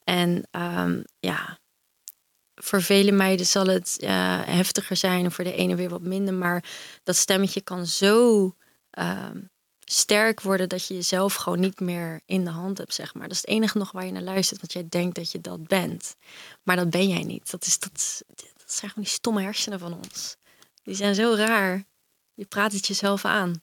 En ehm, ja, voor vele meiden zal het eh, heftiger zijn, voor de ene weer wat minder. Maar dat stemmetje kan zo ehm, sterk worden dat je jezelf gewoon niet meer in de hand hebt, zeg maar. Dat is het enige nog waar je naar luistert, want jij denkt dat je dat bent. Maar dat ben jij niet. Dat, is, dat, dat zijn gewoon die stomme hersenen van ons. Die zijn zo raar. Je praat het jezelf aan.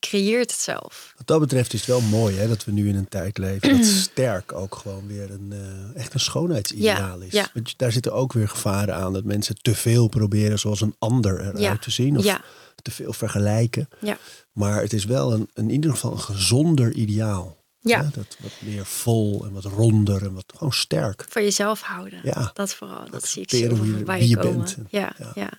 Je creëert het zelf. Wat dat betreft is het wel mooi hè, dat we nu in een tijd leven dat *clears throat* sterk ook gewoon weer een, eh, echt een schoonheidsideaal Ja, is. ja. Want daar zitten ook weer gevaren aan dat mensen te veel proberen zoals een ander eruit Ja, te zien. Of te veel vergelijken. Ja. Maar het is wel een, in ieder geval een gezonder ideaal. Ja. Dat wat meer vol en wat ronder en wat gewoon sterk. Voor jezelf houden. Ja. Dat vooral. Dat zie ik zo wie wie je komen. bent. Ja, Ja. ja.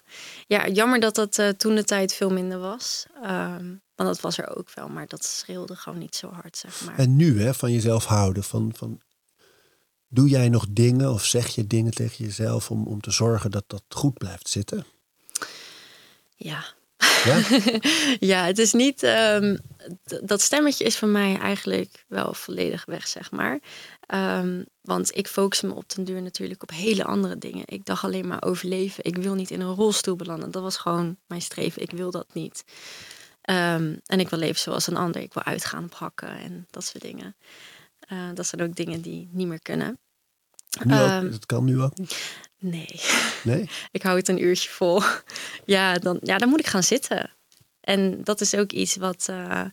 Ja. jammer dat dat eh, toen de tijd veel minder was. Ehm, want dat was er ook wel. Maar dat schreeuwde gewoon niet zo hard, zeg maar. En nu, hè, van jezelf houden. Van, van, doe jij nog dingen of zeg je dingen tegen jezelf om, om te zorgen dat dat goed blijft zitten? Ja. Ja? *laughs* ja, het is niet. ehm, dat stemmetje is voor mij eigenlijk wel volledig weg, zeg maar. Ehm, want ik focus me op den duur natuurlijk op hele andere dingen. Ik dacht alleen maar overleven. Ik wil niet in een rolstoel belanden. Dat was gewoon mijn streven. Ik wil dat niet. Ehm, en ik wil leven zoals een ander. Ik wil uitgaan op hakken en dat soort dingen. Eh, dat zijn ook dingen die niet meer kunnen. Nu ook, dat kan nu ook. Nee. Nee? *laughs* ik hou het een uurtje vol. *laughs* Ja, dan, ja, dan moet ik gaan zitten. En dat is ook iets wat eh,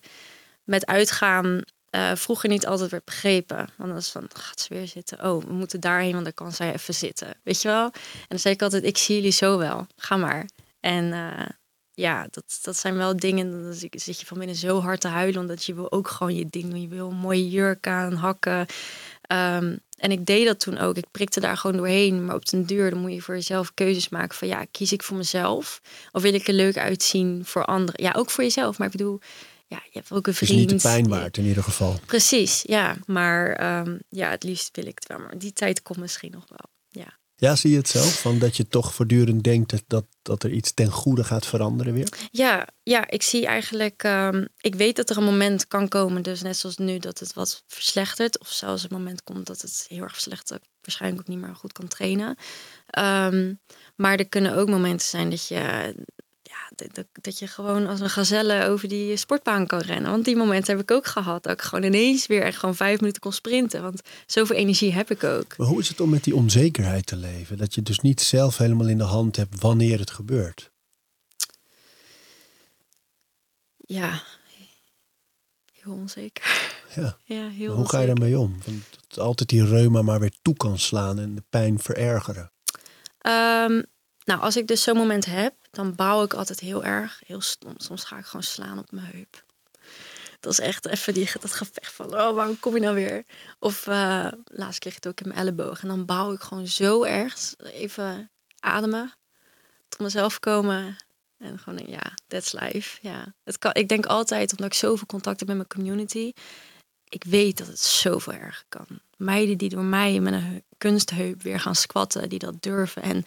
met uitgaan eh, vroeger niet altijd werd begrepen. Want dan was van, gaat ze weer zitten? Oh, we moeten daarheen, want dan kan zij even zitten. Weet je wel? En dan zei ik altijd, ik zie jullie zo wel. Ga maar. En uh, ja, dat, dat zijn wel dingen. Dan zit je van binnen zo hard te huilen. Omdat je wil ook gewoon je ding doen. Je wil een mooie jurk aan, hakken. Um, en ik deed dat toen ook. Ik prikte daar gewoon doorheen. Maar op den duur dan moet je voor jezelf keuzes maken. Van ja, kies ik voor mezelf? Of wil ik er leuk uitzien voor anderen? Ja, ook voor jezelf. Maar ik bedoel, ja, je hebt ook een vriend. Het is niet de pijn waard in ieder geval. Precies, ja. Maar um, ja, het liefst wil ik het wel. Maar die tijd komt misschien nog wel. Ja. Ja, zie je het zelf? Van dat je toch voortdurend denkt dat, dat, dat er iets ten goede gaat veranderen weer? Ja, ja ik zie eigenlijk... Um, ik weet dat er een moment kan komen, dus net zoals nu, dat het wat verslechtert. Of zelfs een moment komt dat het heel erg verslechtert. Waarschijnlijk ook niet meer goed kan trainen. Um, maar er kunnen ook momenten zijn dat je dat, dat je gewoon als een gazelle over die sportbaan kan rennen. Want die momenten heb ik ook gehad. Dat ik gewoon ineens weer echt gewoon vijf minuten kon sprinten. Want zoveel energie heb ik ook. Maar hoe is het om met die onzekerheid te leven? Dat je dus niet zelf helemaal in de hand hebt wanneer het gebeurt. Ja, heel onzeker. Ja, *laughs* ja heel hoe ga je daarmee om? Dat altijd die reuma maar weer toe kan slaan en de pijn verergeren. Um, nou, als ik dus zo'n moment heb, dan bouw ik altijd heel erg. Heel stom. Soms ga ik gewoon slaan op mijn heup. Dat is echt even die, dat gevecht van, oh, waarom kom je nou weer? Of uh, laatst kreeg ik het ook in mijn elleboog. En dan bouw ik gewoon zo erg. Even ademen. Tot mezelf komen. En gewoon, ja, that's life. Ja. Het kan, ik denk altijd, omdat ik zoveel contact heb met mijn community. Ik weet dat het zoveel erger kan. Meiden die door mij met een kunstheup weer gaan squatten. Die dat durven. En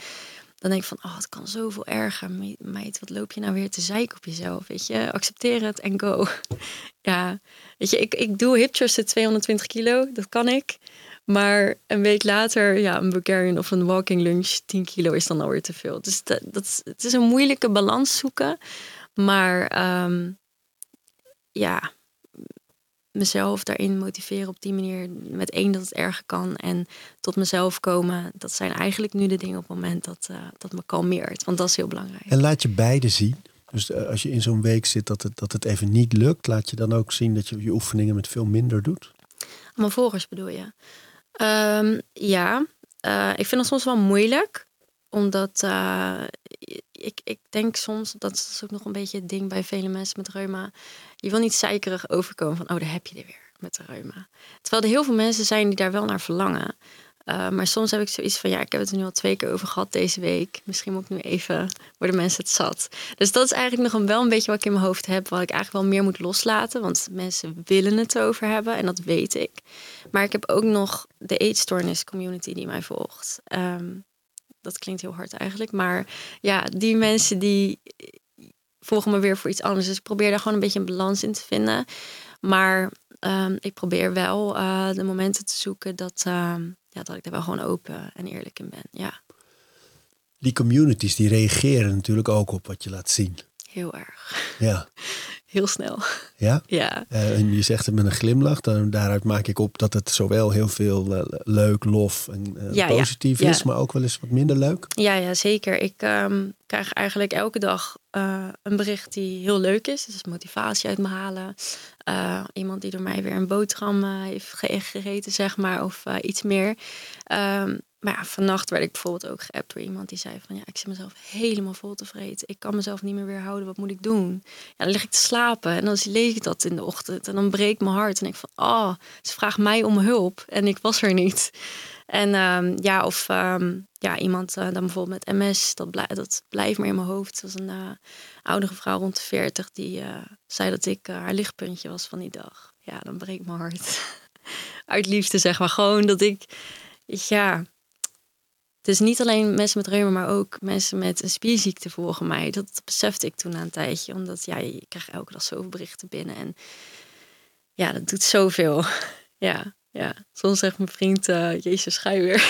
dan denk ik van, oh, het kan zoveel erger. Meid, wat loop je nou weer te zeiken op jezelf? Weet je, accepteer het en go. *laughs* ja, weet je, ik, ik doe hip thrusten 220 kilo, dat kan ik. Maar een week later, ja, een Bulgarian of een walking lunch, 10 kilo is dan alweer te veel. Dus dat, dat, het is een moeilijke balans zoeken. Maar um, ja, mezelf daarin motiveren op die manier. Met één dat het erger kan en tot mezelf komen. Dat zijn eigenlijk nu de dingen op het moment dat, uh, dat me kalmeert. Want dat is heel belangrijk. En laat je beide zien. Dus uh, als je in zo'n week zit dat het, dat het even niet lukt, laat je dan ook zien dat je je oefeningen met veel minder doet? Mijn volgers bedoel je? Um, ja, uh, ik vind het soms wel moeilijk omdat uh, ik, ik denk soms, dat is ook nog een beetje het ding bij vele mensen met reuma. Je wil niet zeikerig overkomen van, oh, daar heb je er weer met de reuma. Terwijl er heel veel mensen zijn die daar wel naar verlangen. Uh, maar soms heb ik zoiets van, ja, ik heb het er nu al twee keer over gehad deze week. Misschien moet ik nu even, worden mensen het zat. Dus dat is eigenlijk nog wel een beetje wat ik in mijn hoofd heb. Wat ik eigenlijk wel meer moet loslaten. Want mensen willen het over hebben en dat weet ik. Maar ik heb ook nog de eetstoornis community die mij volgt. Um, dat klinkt heel hard eigenlijk. Maar ja, die mensen die volgen me weer voor iets anders. Dus ik probeer daar gewoon een beetje een balans in te vinden. Maar um, ik probeer wel uh, de momenten te zoeken dat, uh, ja, dat ik er wel gewoon open en eerlijk in ben. Ja. Die communities die reageren natuurlijk ook op wat je laat zien. Heel erg. Ja. *laughs* Heel snel. Ja? *laughs* Ja. Uh, en je zegt het met een glimlach. Dan, daaruit maak ik op dat het zowel heel veel uh, leuk, lof en uh, ja, positief ja. is, maar ook wel eens wat minder leuk. Ja, ja zeker. Ik um, krijg eigenlijk elke dag een bericht die heel leuk is. Dus motivatie uit me halen. iemand die door mij weer een boterham heeft gegeten, zeg maar, of iets meer. Um, maar ja, vannacht werd ik bijvoorbeeld ook geappt door iemand die zei van ja, ik zit mezelf helemaal vol te vreten. Ik kan mezelf niet meer weerhouden. Wat moet ik doen? Ja, dan lig ik te slapen en dan lees ik dat in de ochtend en dan breekt mijn hart. En ik van oh, ze vraagt mij om hulp en ik was er niet. En um, ja, of um, ja, iemand uh, dan bijvoorbeeld met MS, dat, dat blijft maar in mijn hoofd. Dat was een uh, oudere vrouw rond de 40 die uh, zei dat ik haar lichtpuntje was van die dag. Ja, dan breekt mijn hart. *laughs* Uit liefde zeg maar gewoon dat ik, ja, dus niet alleen mensen met reuma, maar ook mensen met een spierziekte volgen mij. Dat besefte ik toen na een tijdje. Omdat ja, je krijgt elke dag zoveel berichten binnen. En ja, dat doet zoveel. *laughs* ja, ja. Soms zegt mijn vriend, uh, jezus, ga je weer.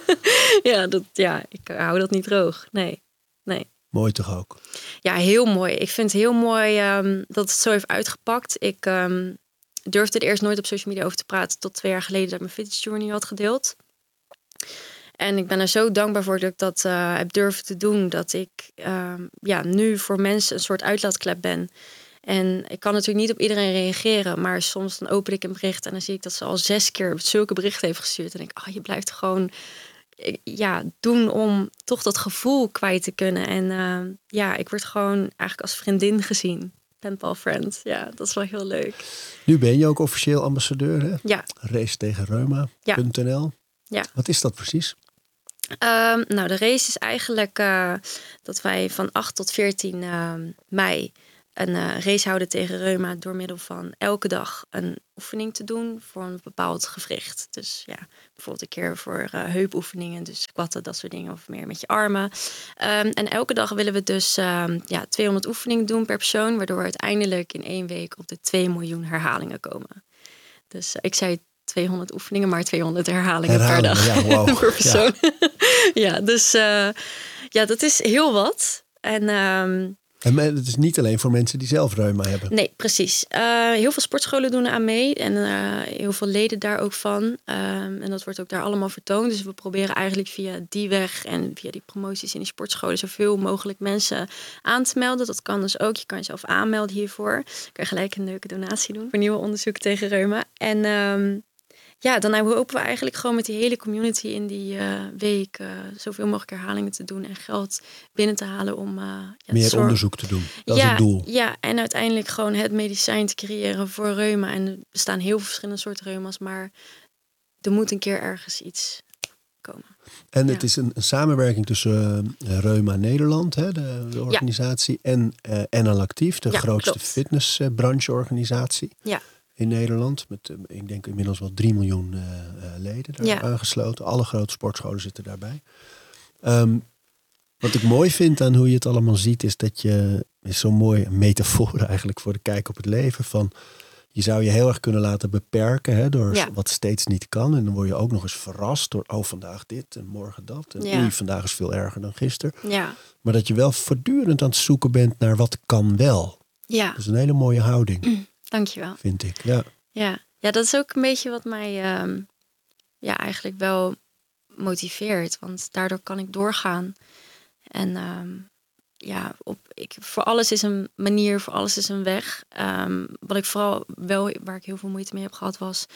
*laughs* ja, dat, ja, ik hou dat niet droog. Nee, nee. Mooi toch ook? Ja, heel mooi. Ik vind het heel mooi um, dat het zo heeft uitgepakt. Ik um, durfde er eerst nooit op social media over te praten... tot twee jaar geleden dat ik mijn fitness journey had gedeeld. En ik ben er zo dankbaar voor dat ik dat uh, heb durven te doen. Dat ik uh, ja, nu voor mensen een soort uitlaatklep ben. En ik kan natuurlijk niet op iedereen reageren. Maar soms dan open ik een bericht en dan zie ik dat ze al zes keer zulke berichten heeft gestuurd. En denk ik, oh, je blijft gewoon ja, doen om toch dat gevoel kwijt te kunnen. En uh, ja, ik word gewoon eigenlijk als vriendin gezien. Penpal friend. Ja, dat is wel heel leuk. Nu ben je ook officieel ambassadeur, hè? Ja. Race tegen Reuma.nl. Ja. Wat is dat precies? Um, nou, de race is eigenlijk uh, dat wij van 8 tot 14 uh, mei een uh, race houden tegen reuma door middel van elke dag een oefening te doen voor een bepaald gewricht. Dus ja, bijvoorbeeld een keer voor uh, heupoefeningen, dus squatten, dat soort dingen, of meer met je armen. Um, en elke dag willen we dus um, ja, 200 oefeningen doen per persoon, waardoor we uiteindelijk in één week op de 2 miljoen herhalingen komen. Dus uh, ik zei 200 oefeningen, maar 200 herhalingen, herhalingen per dag ja, wow. *laughs* persoon. Ja, *laughs* ja dus ja, dat is heel wat. En um, en het is niet alleen voor mensen die zelf reuma hebben. Nee, precies. Uh, heel veel sportscholen doen aan mee. En uh, heel veel leden daar ook van. Um, en dat wordt ook daar allemaal vertoond. Dus we proberen eigenlijk via die weg en via die promoties in die sportscholen... zoveel mogelijk mensen aan te melden. Dat kan dus ook. Je kan jezelf aanmelden hiervoor. Je kan gelijk een leuke donatie doen voor nieuwe onderzoek tegen reuma. En um, ja, dan hopen we eigenlijk gewoon met die hele community in die uh, week uh, zoveel mogelijk herhalingen te doen en geld binnen te halen om uh, ja, meer zorg... onderzoek te doen. Dat ja, is het doel. Ja, en uiteindelijk gewoon het medicijn te creëren voor reuma. En er bestaan heel veel verschillende soorten reuma's, maar er moet een keer ergens iets komen. En Ja. het is een, een samenwerking tussen Reuma Nederland, hè, de, de organisatie, en uh, NL Actief, de grootste klopt. fitnessbrancheorganisatie Ja. In Nederland. Met, uh, ik denk inmiddels wel 3 miljoen uh, leden daar Ja. aangesloten. Alle grote sportscholen zitten daarbij. Um, wat ik mooi vind aan hoe je het allemaal ziet, is dat je is zo'n mooie metafoor *laughs* eigenlijk voor de kijk op het leven. Van je zou je heel erg kunnen laten beperken hè, door Ja. wat steeds niet kan. En dan word je ook nog eens verrast door, oh vandaag dit en morgen dat. En Ja. oei, vandaag is veel erger dan gisteren. Ja, Maar dat je wel voortdurend aan het zoeken bent naar wat kan wel. ja, Dat is een hele mooie houding, *clears throat* dankjewel. vind ik. Ja. Ja. ja, dat is ook een beetje wat mij ehm, ja, eigenlijk wel motiveert. Want daardoor kan ik doorgaan. En ehm, ja, op, ik, voor alles is een manier, voor alles is een weg. Ehm, wat ik vooral wel, waar ik heel veel moeite mee heb gehad, was.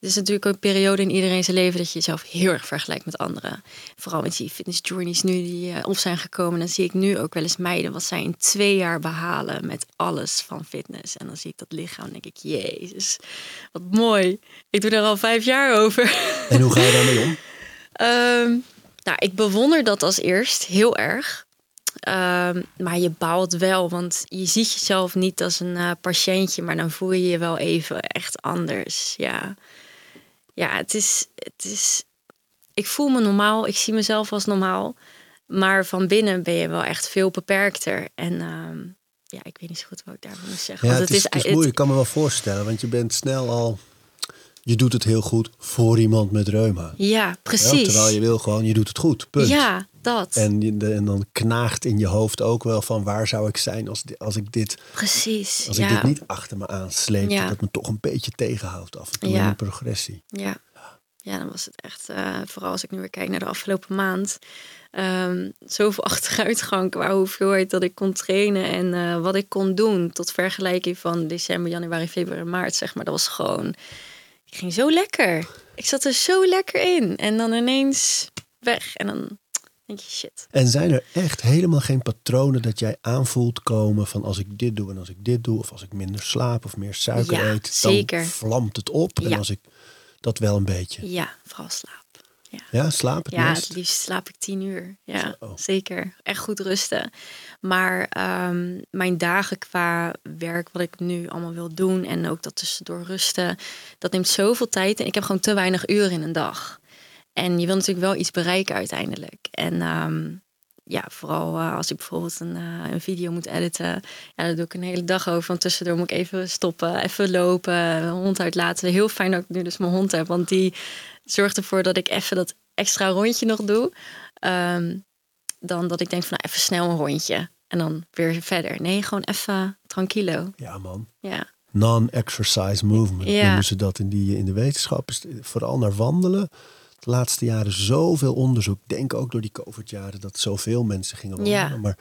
Het is natuurlijk ook een periode in iedereen zijn leven dat je jezelf heel erg vergelijkt met anderen. Vooral met die fitness journeys nu die eh, op zijn gekomen. Dan zie ik nu ook wel eens meiden wat zij in twee jaar behalen met alles van fitness. En dan zie ik dat lichaam en denk ik, jezus, wat mooi. Ik doe er al vijf jaar over. *laughs* En hoe ga je daarmee om? Ehm, nou, ik bewonder dat als eerst heel erg. Ehm, maar je baalt wel, want je ziet jezelf niet als een eh, patiëntje, maar dan voel je je wel even echt anders. Ja, ja het, is, het is. Ik voel me normaal, ik zie mezelf als normaal, maar van binnen ben je wel echt veel beperkter. En ehm, ja, ik weet niet zo goed wat ik daarvan moet zeggen. Ja, want het is, het is moeilijk. Ik kan me wel voorstellen. Want je bent snel al... Je doet het heel goed voor iemand met reuma. ja, Ja, precies. terwijl je wil gewoon, je doet het goed. Punt. Ja, dat. En, je, de- en dan knaagt in je hoofd ook wel van waar zou ik zijn als, als ik dit precies. als ja. ik dit niet achter me aansleep. Ja. Dat me toch een beetje tegenhoudt af en toe Ja. in mijn progressie. Ja. ja, dan was het echt, eh, vooral als ik nu weer kijk naar de afgelopen maand, ehm, zoveel *laughs* achteruitgang qua hoeveelheid dat ik kon trainen en eh, wat ik kon doen. Tot vergelijking van december, januari, februari, maart, zeg maar. Dat was gewoon, ik ging zo lekker. Ik zat er zo lekker in. En dan ineens weg. En dan denk je, shit. En zijn er echt helemaal geen patronen dat jij aanvoelt komen van als ik dit doe en als ik dit doe, of als ik minder slaap of meer suiker Ja, eet, zeker. dan vlamt het op. En als ik dat wel een beetje. Ja, vooral slaap. Ja. Ja, slaap het Ja, meest? het liefst slaap ik tien uur. Ja, Zo. zeker. Echt goed rusten. Maar ehm, mijn dagen qua werk, wat ik nu allemaal wil doen... en ook dat tussendoor rusten, dat neemt zoveel tijd. En ik heb gewoon te weinig uren in een dag. En je wil natuurlijk wel iets bereiken uiteindelijk. En ehm, ja, vooral eh, als ik bijvoorbeeld een, eh, een video moet editen... Ja, daar doe ik een hele dag over. Want tussendoor moet ik even stoppen, even lopen, een hond uitlaten. Heel fijn dat ik nu dus mijn hond heb, want die zorgt ervoor dat ik even dat extra rondje nog doe. Ehm, dan dat ik denk van nou, even snel een rondje. En dan weer verder. Nee, gewoon even tranquilo. Ja, man. Ja, Non-exercise movement Ja. noemen ze dat in, die, in de wetenschap. Is vooral naar wandelen. De laatste jaren zoveel onderzoek. Denk ook door die COVID-jaren dat zoveel mensen gingen wandelen. Ja. Maar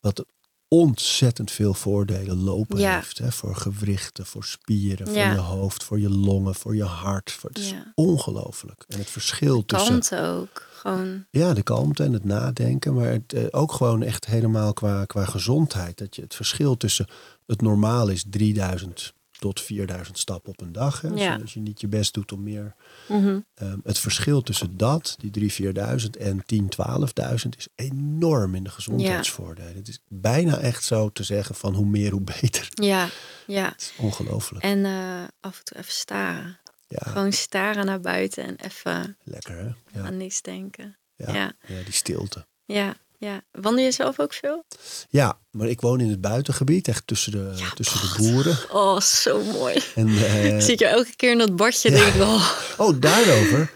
wat ontzettend veel voordelen lopen Ja. heeft. Hè? Voor gewrichten, voor spieren, voor Ja. je hoofd, voor je longen, voor je hart. Voor, het is Ja. ongelooflijk. En het verschil tussen Kalmte ook. Gewoon. ja, de kalmte en het nadenken, maar het, eh, ook gewoon echt helemaal qua, qua gezondheid. Dat je het verschil tussen het normaal is 3000 tot 4000 stappen op een dag. Hè? Als, Ja. je, als je niet je best doet om meer. Mhm. Ehm, het verschil tussen dat, die 3.000, 4.000 en 10.000, 12.000 is enorm in de gezondheidsvoordelen. Het is bijna echt zo te zeggen van hoe meer, hoe beter. Ja, *laughs* ja. Het is ongelooflijk. En eh, af en toe even staren. Ja, Gewoon staren naar buiten en even lekker hè? Ja, aan niks denken. ja, ja. ja, die stilte. Ja, ja. Wandel je zelf ook veel? Ja, maar ik woon in het buitengebied, echt tussen de, Ja, tussen de boeren. Oh, zo mooi. En, *laughs* Zie ik je elke keer in dat badje, Ja. denk ik, oh, Oh, daarover.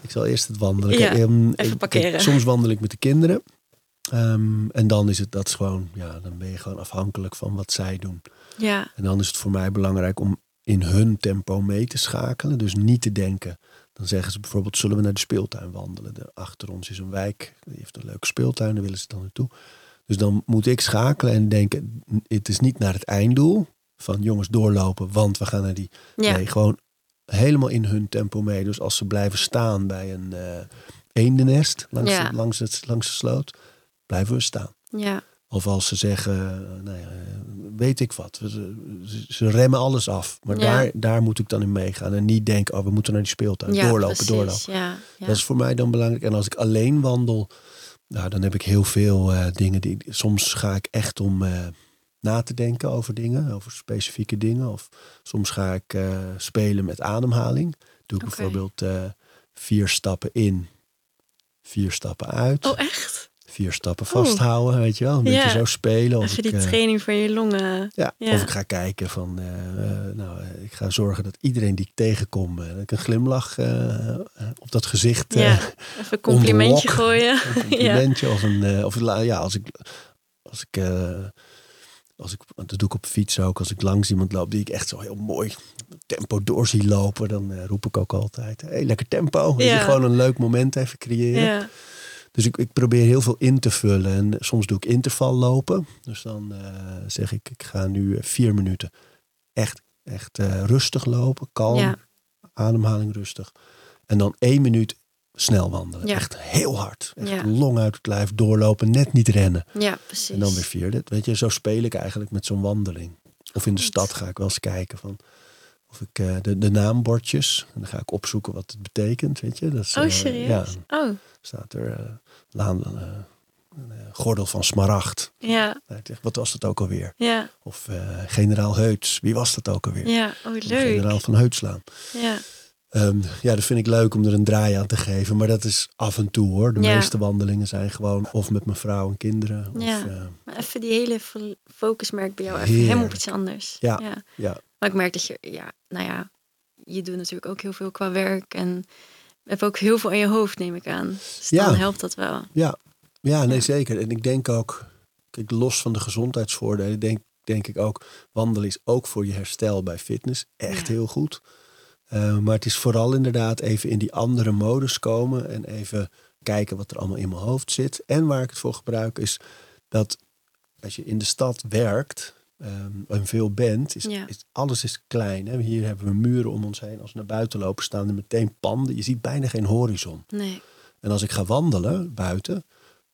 Ik zal eerst het wandelen. Ja, Kijk, ehm, even parkeren. soms wandel ik met de kinderen. Ehm, en dan is het dat is gewoon, ja, dan ben je gewoon afhankelijk van wat zij doen. ja, En dan is het voor mij belangrijk om in hun tempo mee te schakelen. Dus niet te denken. Dan zeggen ze bijvoorbeeld, zullen we naar de speeltuin wandelen? De, achter ons is een wijk, die heeft een leuke speeltuin, daar willen ze dan naartoe. Dus dan moet ik schakelen en denken, het is niet naar het einddoel. Van jongens doorlopen, want we gaan naar die ja, Nee, gewoon helemaal in hun tempo mee. Dus als ze blijven staan bij een eh eendennest langs, Ja. de, langs, het, langs de sloot, blijven we staan. ja, Of als ze zeggen, nou ja, weet ik wat, ze, remmen alles af. Maar Ja. daar, daar moet ik dan in meegaan. En niet denken, oh, we moeten naar die speeltuin. ja, doorlopen, precies. doorlopen. Dat is voor mij dan belangrijk. En als ik alleen wandel, nou, dan heb ik heel veel eh, dingen. Die, soms ga ik echt om eh, na te denken over dingen, over specifieke dingen. Of soms ga ik eh, spelen met ademhaling. Doe ik bijvoorbeeld vier stappen in, vier stappen uit, Oh, echt? Vier stappen vasthouden, weet je wel. Een beetje Ja. zo spelen. Of Even die ik, eh, training van je longen. ja, Ja. Of ik ga kijken van, eh, eh, nou, ik ga zorgen dat iedereen die ik tegenkom, dat ik een glimlach op dat gezicht Ja, even een complimentje gooien. een *laughs* complimentje of een of ja als ik als ik als ik dat doe ik op fiets ook als ik langs iemand loop die ik echt zo heel mooi tempo door zie lopen dan roep ik ook altijd hey, lekker tempo Weet je, Ja. gewoon een leuk moment even creëren Ja, dus ik, ik probeer heel veel in te vullen en soms doe ik interval lopen dus dan eh, zeg ik ik ga nu eh, vier minuten echt echt eh, rustig lopen kalm Ja. ademhaling rustig en dan één minuut snel wandelen. Ja. Echt heel hard. Echt Ja. long uit het lijf doorlopen, net niet rennen. ja, precies. En dan weer vierde. Weet je, zo speel ik eigenlijk met zo'n wandeling. Of in de Goed. stad ga ik wel eens kijken van of ik eh, de, de naambordjes. En dan ga ik opzoeken wat het betekent, weet je. Dat is, Oh, eh, serieus? ja, Oh, staat er eh, laan, gordel van smaragd. ja, wat was dat ook alweer? ja, Of generaal Heuts, wie was dat ook alweer? ja. Oh, leuk. Generaal van Heutslaan. Ja, Ehm, ja, dat vind ik leuk om er een draai aan te geven. Maar dat is af en toe hoor. De Ja. meeste wandelingen zijn gewoon of met mijn vrouw en kinderen. Of, maar even die hele fo- focus merk bij jou even helemaal op iets anders. Ja. ja. ja, Maar ik merk dat je, ja, nou ja, je doet natuurlijk ook heel veel qua werk en hebt ook heel veel aan je hoofd, neem ik aan. Dus Ja. dan helpt dat wel. ja, ja, nee Ja. zeker. En ik denk ook, kijk, los van de gezondheidsvoordelen, denk, denk ik ook, wandelen is ook voor je herstel bij fitness echt Ja. heel goed. Eh, maar het is vooral inderdaad even in die andere modus komen en even kijken wat er allemaal in mijn hoofd zit. En waar ik het voor gebruik is dat als je in de stad werkt ehm, en veel bent, is, Ja. is alles is klein. Hè? Hier hebben we muren om ons heen. Als we naar buiten lopen, staan er meteen panden. Je ziet bijna geen horizon. Nee. En als ik ga wandelen buiten,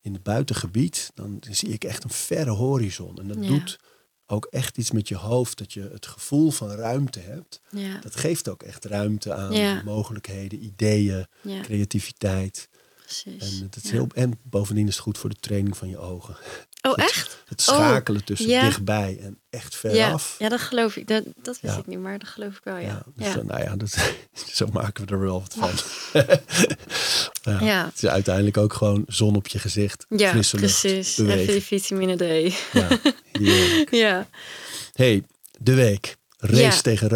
in het buitengebied, dan zie ik echt een verre horizon. En dat Ja. doet ook echt iets met je hoofd, dat je het gevoel van ruimte hebt. Ja. Dat geeft ook echt ruimte aan mogelijkheden, ideeën, Ja, creativiteit. Precies. En, het is Ja. heel, en bovendien is het goed voor de training van je ogen. Oh, het- echt? Het schakelen tussen ja. dichtbij en echt Ja, veraf. ja, dat geloof ik. Dat, dat wist Ja. ik niet, maar dat geloof ik wel, Ja, ja. dus Ja, dan, nou ja, dat, *laughs* zo maken we er wel wat van. *laughs* ja, Ja. Het is uiteindelijk ook gewoon zon op je gezicht, ja frisse lucht, precies. Even bewegen. die vitamine D. Ja, *laughs* ja, hey, de week. Race Ja. tegen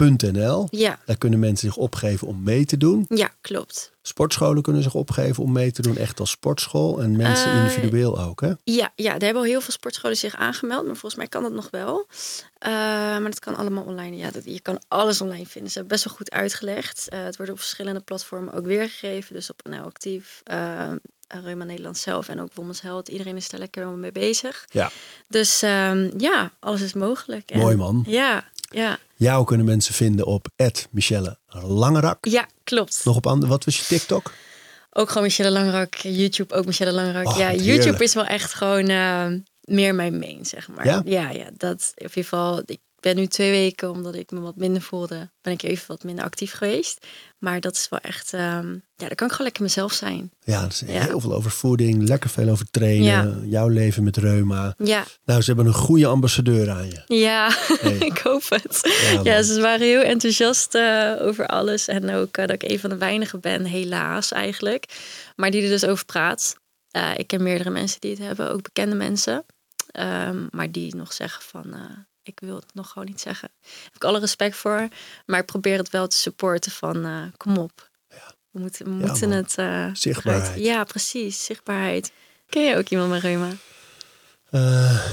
reuma.nl. ja, Daar kunnen mensen zich opgeven om mee te doen. ja, klopt. Sportscholen kunnen zich opgeven om mee te doen, echt als sportschool. En mensen Eh, individueel ook, hè? Ja, ja, er hebben al heel veel sportscholen zich aangemeld, maar volgens mij kan dat nog wel. Eh, maar dat kan allemaal online. Ja, dat, je kan alles online vinden. Ze hebben best wel goed uitgelegd. Eh, het wordt op verschillende platformen ook weergegeven. Dus op NL Actief, Reuma Nederland zelf en ook Women's Health. Iedereen is daar lekker mee bezig. Ja. Dus ehm, ja, alles is mogelijk. En, Mooi man. Ja, ja. Jou kunnen mensen vinden op Michelle Langerak. Ja, klopt. Nog op andere, wat was je TikTok? Ook gewoon Michelle Langrak. YouTube ook Michelle Langrak. Oh, ja, YouTube is wel echt gewoon eh, meer mijn main, zeg maar. Ja? ja, ja, dat in ieder geval. Ik ben nu twee weken, omdat ik me wat minder voelde, ben ik even wat minder actief geweest. Maar dat is wel echt, ehm, ja, dan kan ik gewoon lekker mezelf zijn. Ja, is Ja. heel veel over voeding, lekker veel over trainen, Ja. jouw leven met reuma. Ja, Nou, ze hebben een goede ambassadeur aan je. ja, Hey. *laughs* ik hoop het. Ja, ze waren heel enthousiast eh, over alles. En ook eh, dat ik een van de weinigen ben, helaas eigenlijk. Maar die er dus over praat. Eh, ik ken meerdere mensen die het hebben, ook bekende mensen. Ehm, maar die nog zeggen van, ik wil het nog gewoon niet zeggen. Daar heb ik alle respect voor. Maar ik probeer het wel te supporten van, eh, kom op. We moeten, we Ja, moeten man. het... eh, Zichtbaarheid. Ja, precies. Zichtbaarheid. Ken je ook iemand met reuma? Eh,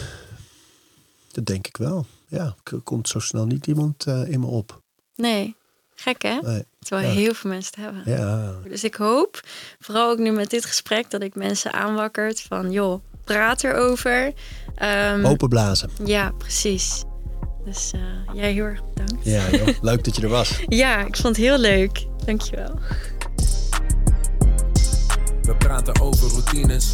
dat denk ik wel. Ja, er komt zo snel niet iemand in me op. Nee. Gek hè? Nee. Terwijl Ja. heel veel mensen het hebben. Ja, Dus ik hoop, vooral ook nu met dit gesprek, dat ik mensen aanwakkert van, joh, praat erover. Ehm, open blazen. Ja, precies. Dus eh, jij heel erg bedankt. Ja, joh. leuk dat je er was. *laughs* Ja, ik vond het heel leuk. Dankjewel. We praten over routines.